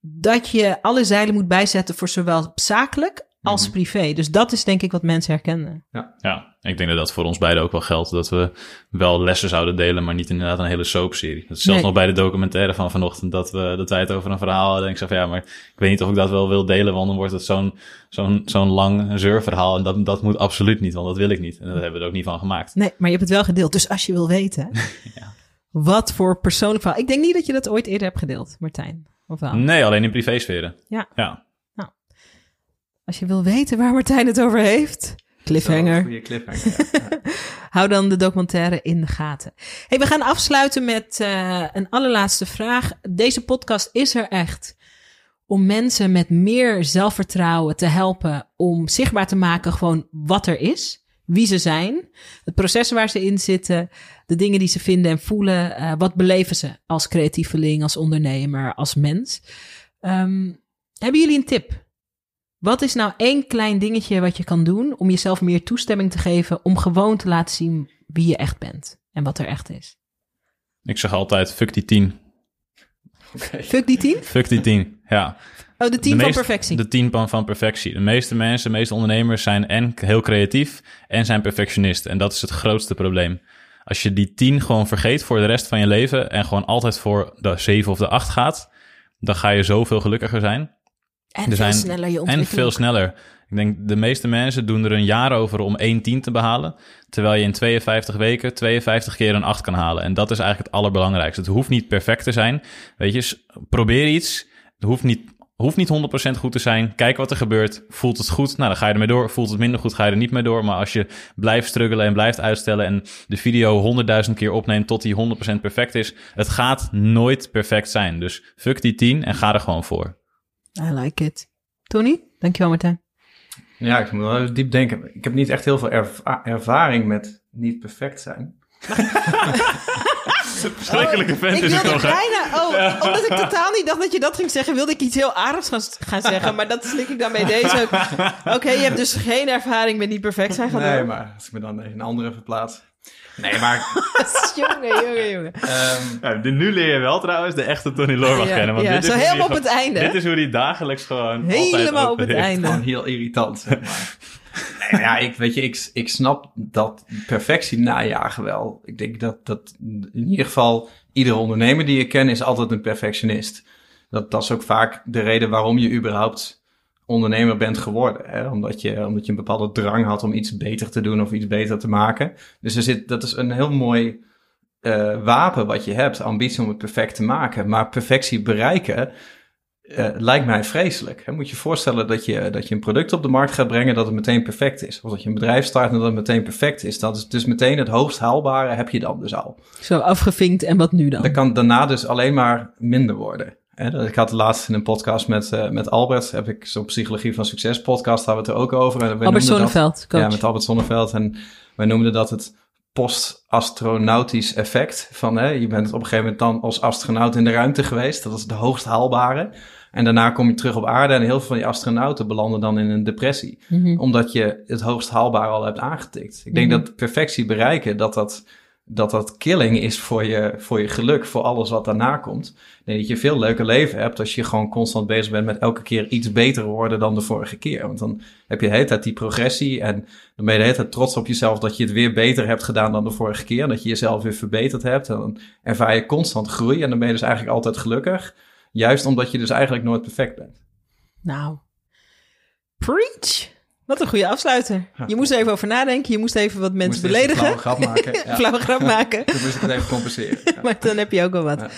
dat je alle zeilen moet bijzetten voor zowel zakelijk als Mhm. privé. Dus dat is denk ik wat mensen herkennen. Ja, ik denk dat dat voor ons beiden ook wel geldt. Dat we wel lessen zouden delen, maar niet inderdaad een hele soapserie. Dat is zelfs Nee. nog bij de documentaire van vanochtend dat, we, dat wij het over een verhaal hadden. En ik zei van ja, maar ik weet niet of ik dat wel wil delen, want dan wordt het zo'n zo'n zo'n lang zeurverhaal. En dat, dat moet absoluut niet, want dat wil ik niet. En daar hebben we er ook niet van gemaakt. Nee, maar je hebt het wel gedeeld. Dus als je wil weten <laughs> Ja. wat voor persoonlijk verhaal. Ik denk niet dat je dat ooit eerder hebt gedeeld, Martijn. Of wel? Nee, alleen in privésferen. Ja. Ja. Als je wil weten waar Martijn het over heeft, cliffhanger. Goede cliffhanger. ja. <laughs> Hou dan de documentaire in de gaten. Hey, we gaan afsluiten met eh, een allerlaatste vraag. Deze podcast is er echt om mensen met meer zelfvertrouwen te helpen om zichtbaar te maken gewoon wat er is, wie ze zijn, het proces waar ze in zitten, de dingen die ze vinden en voelen, eh, wat beleven ze als creatieveling, als ondernemer, als mens. Ehm, hebben jullie een tip? Wat is nou één klein dingetje wat je kan doen om jezelf meer toestemming te geven om gewoon te laten zien wie je echt bent en wat er echt is? Ik zeg altijd, fuck die tien. Oké. Fuck die tien? Fuck die tien, ja. Oh, de tien De van meest- perfectie. De tien van, van perfectie. De meeste mensen, de meeste ondernemers zijn en heel creatief en zijn perfectionist. En dat is het grootste probleem. Als je die tien gewoon vergeet voor de rest van je leven en gewoon altijd voor de zeven of de acht gaat, dan ga je zoveel gelukkiger zijn. En er veel sneller je En veel sneller. Ik denk, de meeste mensen doen er een jaar over om 1 10 te behalen. Terwijl je in 52 weken 52 keer een 8 kan halen. En dat is eigenlijk het allerbelangrijkste. Het hoeft niet perfect te zijn. Weet je, probeer iets. Het hoeft niet, hoeft niet 100% goed te zijn. Kijk wat er gebeurt. Voelt het goed? Nou, dan ga je ermee door. Voelt het minder goed? Ga je er niet mee door. Maar als je blijft struggelen en blijft uitstellen... en de video 100.000 keer opneemt tot die 100% perfect is... het gaat nooit perfect zijn. Dus fuck die 10 en ga er gewoon voor. I like it. Tony, dankjewel Martijn. Ja, ik moet wel even diep denken. Ik heb niet echt heel veel erva- ervaring met niet perfect zijn. <laughs> Verschrikkelijke vent ik is het toch, bijna, oh, omdat ik totaal niet dacht dat je dat ging zeggen, wilde ik iets heel aardigs gaan, gaan zeggen. Maar dat slik ik dan bij deze ook. <laughs> Oké, je hebt dus geen ervaring met niet perfect zijn. Ga Nee, maar als ik me dan in een andere verplaats. Nee, maar <laughs> jongen, jongen, jongen. ehm, Ja, dit- nu leer je wel trouwens de echte Tony Loorbach Ja, kennen. Want ja, dit is zo hoe helemaal die op het einde. Dit is hoe die dagelijks gewoon Helemaal altijd op het einde. gewoon heel irritant, zeg maar. Nee, ja, ik, weet je, ik, ik snap dat perfectie najagen wel. Ik denk dat, dat in ieder geval iedere ondernemer die ik ken is altijd een perfectionist. Dat, dat is ook vaak de reden waarom je überhaupt ondernemer bent geworden. Hè? Omdat, je, omdat je een bepaalde drang had om iets beter te doen of iets beter te maken. Dus er zit, dat is een heel mooi eh, wapen wat je hebt. Ambitie om het perfect te maken. Maar perfectie bereiken eh, lijkt mij vreselijk. Hè? Moet je je voorstellen dat je, dat je een product op de markt gaat brengen dat het meteen perfect is. Of dat je een bedrijf start en dat het meteen perfect is. Dat is dus meteen het hoogst haalbare heb je dan dus al. Zo afgevinkt en wat nu dan? Dat kan daarna dus alleen maar minder worden. Dat- Ik had laatst in een podcast met, eh, met Albert, heb ik zo'n Psychologie van Succes podcast, hadden we het er ook over. En Albert dat- Zonneveld, coach. Ja, met Albert Zonneveld. En wij noemden dat het post-astronautisch effect. Van hè, je bent op een gegeven moment dan als astronaut in de ruimte geweest. Dat is de hoogst haalbare. En daarna kom je terug op aarde en heel veel van die astronauten belanden dan in een depressie. Mhm. Omdat je het hoogst haalbare al hebt aangetikt. Ik denk Mhm. dat perfectie bereiken, dat dat, dat dat killing is voor je, voor je geluk, voor alles wat daarna komt. Denk dat je veel leuker leven hebt als je gewoon constant bezig bent met elke keer iets beter worden dan de vorige keer. Want dan heb je de hele tijd die progressie en dan ben je de hele tijd trots op jezelf dat je het weer beter hebt gedaan dan de vorige keer. En dat je jezelf weer verbeterd hebt. En dan ervaar je constant groei en dan ben je dus eigenlijk altijd gelukkig. Juist omdat je dus eigenlijk nooit perfect bent. Nou, preach. Wat een goede afsluiter. Je moest er even over nadenken. Je moest even wat mensen beledigen. flauwe grap maken. <laughs> Ja. Flauwe grap maken. Toen moest ik het even compenseren. <laughs> Ja. maar dan heb je ook wel wat. Ja.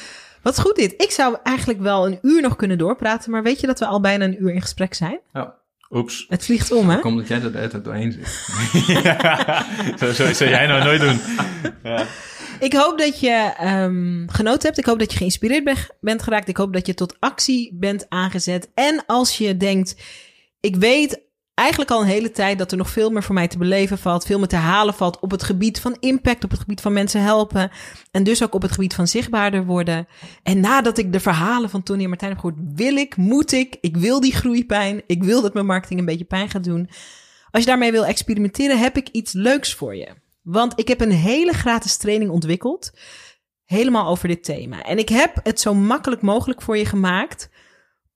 Wat goed dit. Ik zou eigenlijk wel een uur nog kunnen doorpraten. Maar weet je dat we al bijna een uur in gesprek zijn? Ja. Oeps. Het vliegt om, hè? Komt dat jij er de hele tijd doorheen zit. <laughs> zo, zo zou jij nou nooit doen. Ja. Ik hoop dat je ehm, genoten hebt. Ik hoop dat je geïnspireerd ben- bent geraakt. Ik hoop dat je tot actie bent aangezet. En als je denkt, ik weet eigenlijk al een hele tijd dat er nog veel meer voor mij te beleven valt. Veel meer te halen valt op het gebied van impact, op het gebied van mensen helpen. En dus ook op het gebied van zichtbaarder worden. En nadat ik de verhalen van Tony en Martijn heb gehoord, wil ik, moet ik, ik wil die groeipijn. Ik wil dat mijn marketing een beetje pijn gaat doen. Als je daarmee wil experimenteren, heb ik iets leuks voor je. Want ik heb een hele gratis training ontwikkeld. Helemaal over dit thema. En ik heb het zo makkelijk mogelijk voor je gemaakt.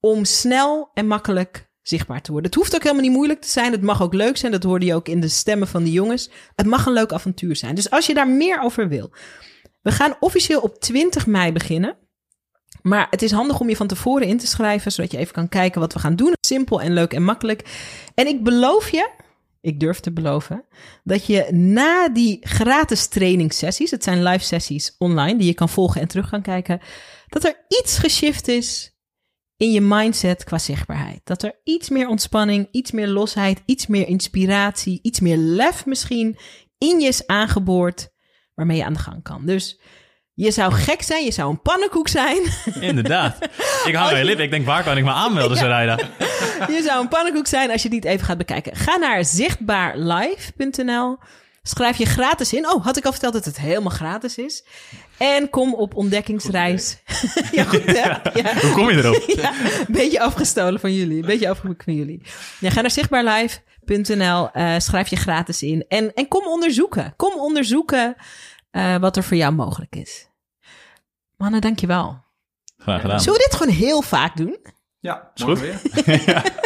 Om snel en makkelijk zichtbaar te worden. Het hoeft ook helemaal niet moeilijk te zijn. Het mag ook leuk zijn. Dat hoorde je ook in de stemmen van de jongens. Het mag een leuk avontuur zijn. Dus als je daar meer over wil. We gaan officieel op 20 mei beginnen. Maar het is handig om je van tevoren in te schrijven. Zodat je even kan kijken wat we gaan doen. Simpel en leuk en makkelijk. En ik beloof je ik durf te beloven, dat je na die gratis trainingssessies, het zijn live sessies online die je kan volgen en terug kan kijken, dat er iets geshift is in je mindset qua zichtbaarheid. Dat er iets meer ontspanning, iets meer losheid, iets meer inspiratie, iets meer lef misschien in je is aangeboord waarmee je aan de gang kan. Dus je zou gek zijn, je zou een pannenkoek zijn. Inderdaad. Ik aan je lip. Ik denk, waar kan ik me aanmelden, <laughs> Sarayda? Je zou een pannenkoek zijn als je niet even gaat bekijken. Ga naar zichtbaarlive.nl. Schrijf je gratis in. Oh, had ik al verteld dat het helemaal gratis is. En kom op ontdekkingsreis. <laughs> ja, goed hè? Ja. Hoe kom je erop? <laughs> Ja, een beetje afgestolen van jullie. Een beetje afgeboekt van jullie. Ja, ga naar zichtbaarlive.nl. eh, schrijf je gratis in. En, en kom onderzoeken. Kom onderzoeken eh, wat er voor jou mogelijk is. Mannen, dankjewel. Graag gedaan. Zullen we dit gewoon heel vaak doen? Ja, Is goed. weer. <laughs>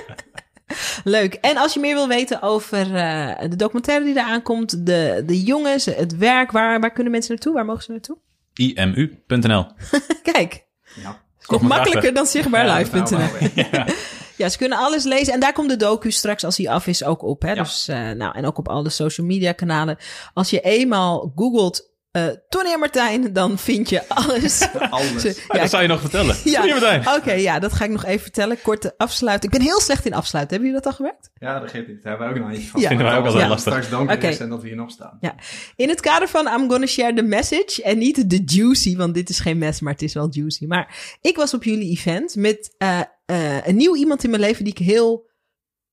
Leuk. En als je meer wil weten over eh, de documentaire die eraan komt, de, de jongens, het werk, waar, waar kunnen mensen naartoe? Waar mogen ze naartoe? imu.nl. <laughs> Kijk, Ja. nog makkelijker dan zichtbaarlive.nl. Nou, maar- <laughs> <laughs> Ja, ze kunnen alles lezen. En daar komt de docu straks, als hij af is, ook op. Hè? Ja. Dus, eh, nou, en ook op alle social media kanalen. Als je eenmaal googelt eh Tony en Martijn, dan vind je alles. <laughs> Alles. Ze- Ja, dat zou je nog vertellen. <laughs> ja. Oké, ja, dat ga ik nog even vertellen. Korte afsluiting. Ik ben heel slecht in afsluiten. Hebben jullie dat al gewerkt? Ja, dat geeft niet. Daar hebben we ook nog eentje van. Ja. Vinden wij ook altijd het lastig. straks is en dat we hier nog staan. Ja. In het kader van I'm gonna share the message en niet de juicy, want dit is geen mes, maar het is wel juicy. Maar ik was op jullie event met eh, eh, een nieuw iemand in mijn leven die ik heel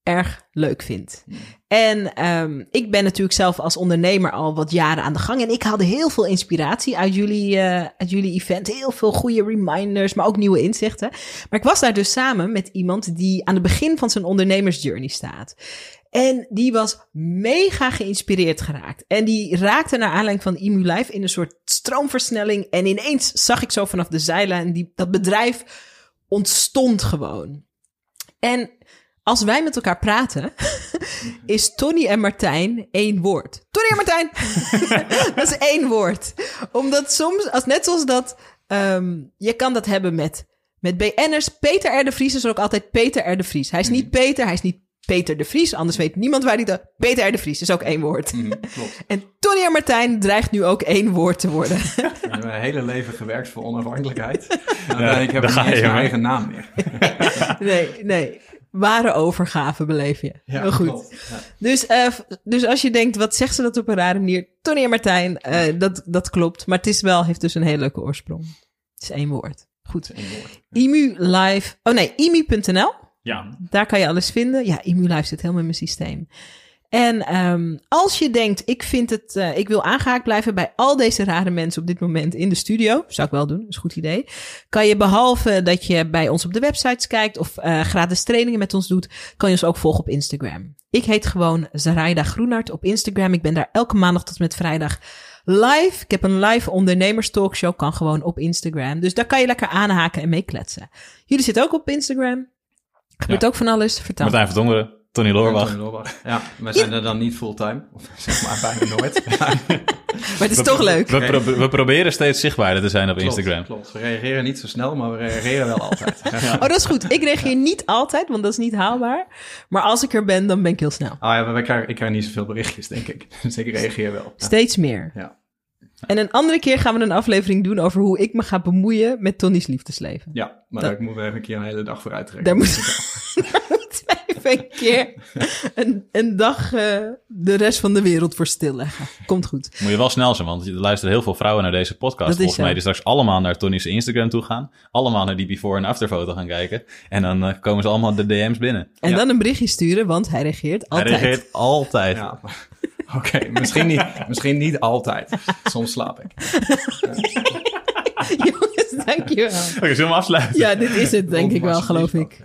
erg leuk vind. En ehm, ik ben natuurlijk zelf als ondernemer al wat jaren aan de gang. En ik haalde heel veel inspiratie uit jullie, eh, uit jullie event. Heel veel goede reminders, maar ook nieuwe inzichten. Maar ik was daar dus samen met iemand die aan het begin van zijn ondernemersjourney staat. En die was mega geïnspireerd geraakt. En die raakte naar aanleiding van Live in een soort stroomversnelling. En ineens zag ik zo vanaf de zijlijn, die, dat bedrijf ontstond gewoon. En als wij met elkaar praten, <laughs> is Tony en Martijn één woord. Tony en Martijn! <laughs> dat is één woord. Omdat soms, als, net zoals dat, ehm, je kan dat hebben met, met BN'ers. Peter R. de Vries is er ook altijd Peter R. de Vries. Hij is niet Peter, hij is niet Peter de Vries. Anders weet niemand waar hij dat... Peter R. de Vries is ook één woord. Mhm, klopt. <laughs> En Tony en Martijn dreigt nu ook één woord te worden. We hebben mijn hele leven gewerkt voor onafhankelijkheid. En heb daar ik ga niet eens mijn eigen naam meer. nee, nee. Ware overgave beleef je. Heel goed. klopt. Ja. Dus, eh, dus als je denkt, wat zegt ze dat op een rare manier? Tony en Martijn, eh, dat, dat klopt. Maar het is wel, heeft dus een hele leuke oorsprong. Het is één woord. Goed. Eén woord. IMU Live. Oh nee, IMU.nl. Ja, Daar kan je alles vinden. Ja, IMU Live zit helemaal in mijn systeem. En ehm, als je denkt, ik vind het, eh, ik wil aangehaakt blijven bij al deze rare mensen op dit moment in de studio, zou ik wel doen, dat is een goed idee. Kan je behalve dat je bij ons op de websites kijkt of eh, gratis trainingen met ons doet, kan je ons ook volgen op Instagram. Ik heet gewoon Zaraida Groenart op Instagram. Ik ben daar elke maandag tot en met vrijdag live. Ik heb een live ondernemers talkshow, kan gewoon op Instagram. Dus daar kan je lekker aanhaken en meekletsen. Jullie zitten ook op Instagram. Gebeurt Ja. ook van alles. Vertel. Martijn van Tongeren, Tony Loorbach. Tony Loorbach. Ja, we zijn er dan niet fulltime. <laughs> Of zeg maar bijna nooit. <laughs> Maar het is toch leuk. We, pro- we proberen steeds zichtbaarder te zijn op klopt, Instagram. Klopt. We reageren niet zo snel, maar we reageren wel altijd. <laughs> Ja. Oh, dat is goed. Ik reageer niet altijd, want dat is niet haalbaar. Maar als ik er ben, dan ben ik heel snel. Ah ja, maar ik krijg niet zoveel berichtjes, denk ik. Dus ik reageer wel. Ja. Steeds meer. Ja. En een andere keer gaan we een aflevering doen over hoe ik me ga bemoeien met Tonny's liefdesleven. Ja, maar Dat- daar moeten we even een keer een hele dag voor uittrekken. Daar moet, daar moeten we even een keer een, een dag eh, de rest van de wereld voor stilleggen. Komt goed. Moet je wel snel zijn, want er luisteren heel veel vrouwen naar deze podcast. Dat is Volgens mij die straks allemaal naar Tony's Instagram toe gaan. Allemaal naar die before- en afterfoto gaan kijken. En dan eh, komen ze allemaal de DM's binnen. En Ja. dan een berichtje sturen, want hij reageert altijd. Hij reageert altijd. Ja, <laughs> Oké, misschien, niet, misschien niet altijd. Soms slaap ik. <laughs> Jongens, dankjewel. Oké, zullen we hem afsluiten? Ja, dit is het, denk ik wel, geloof ik.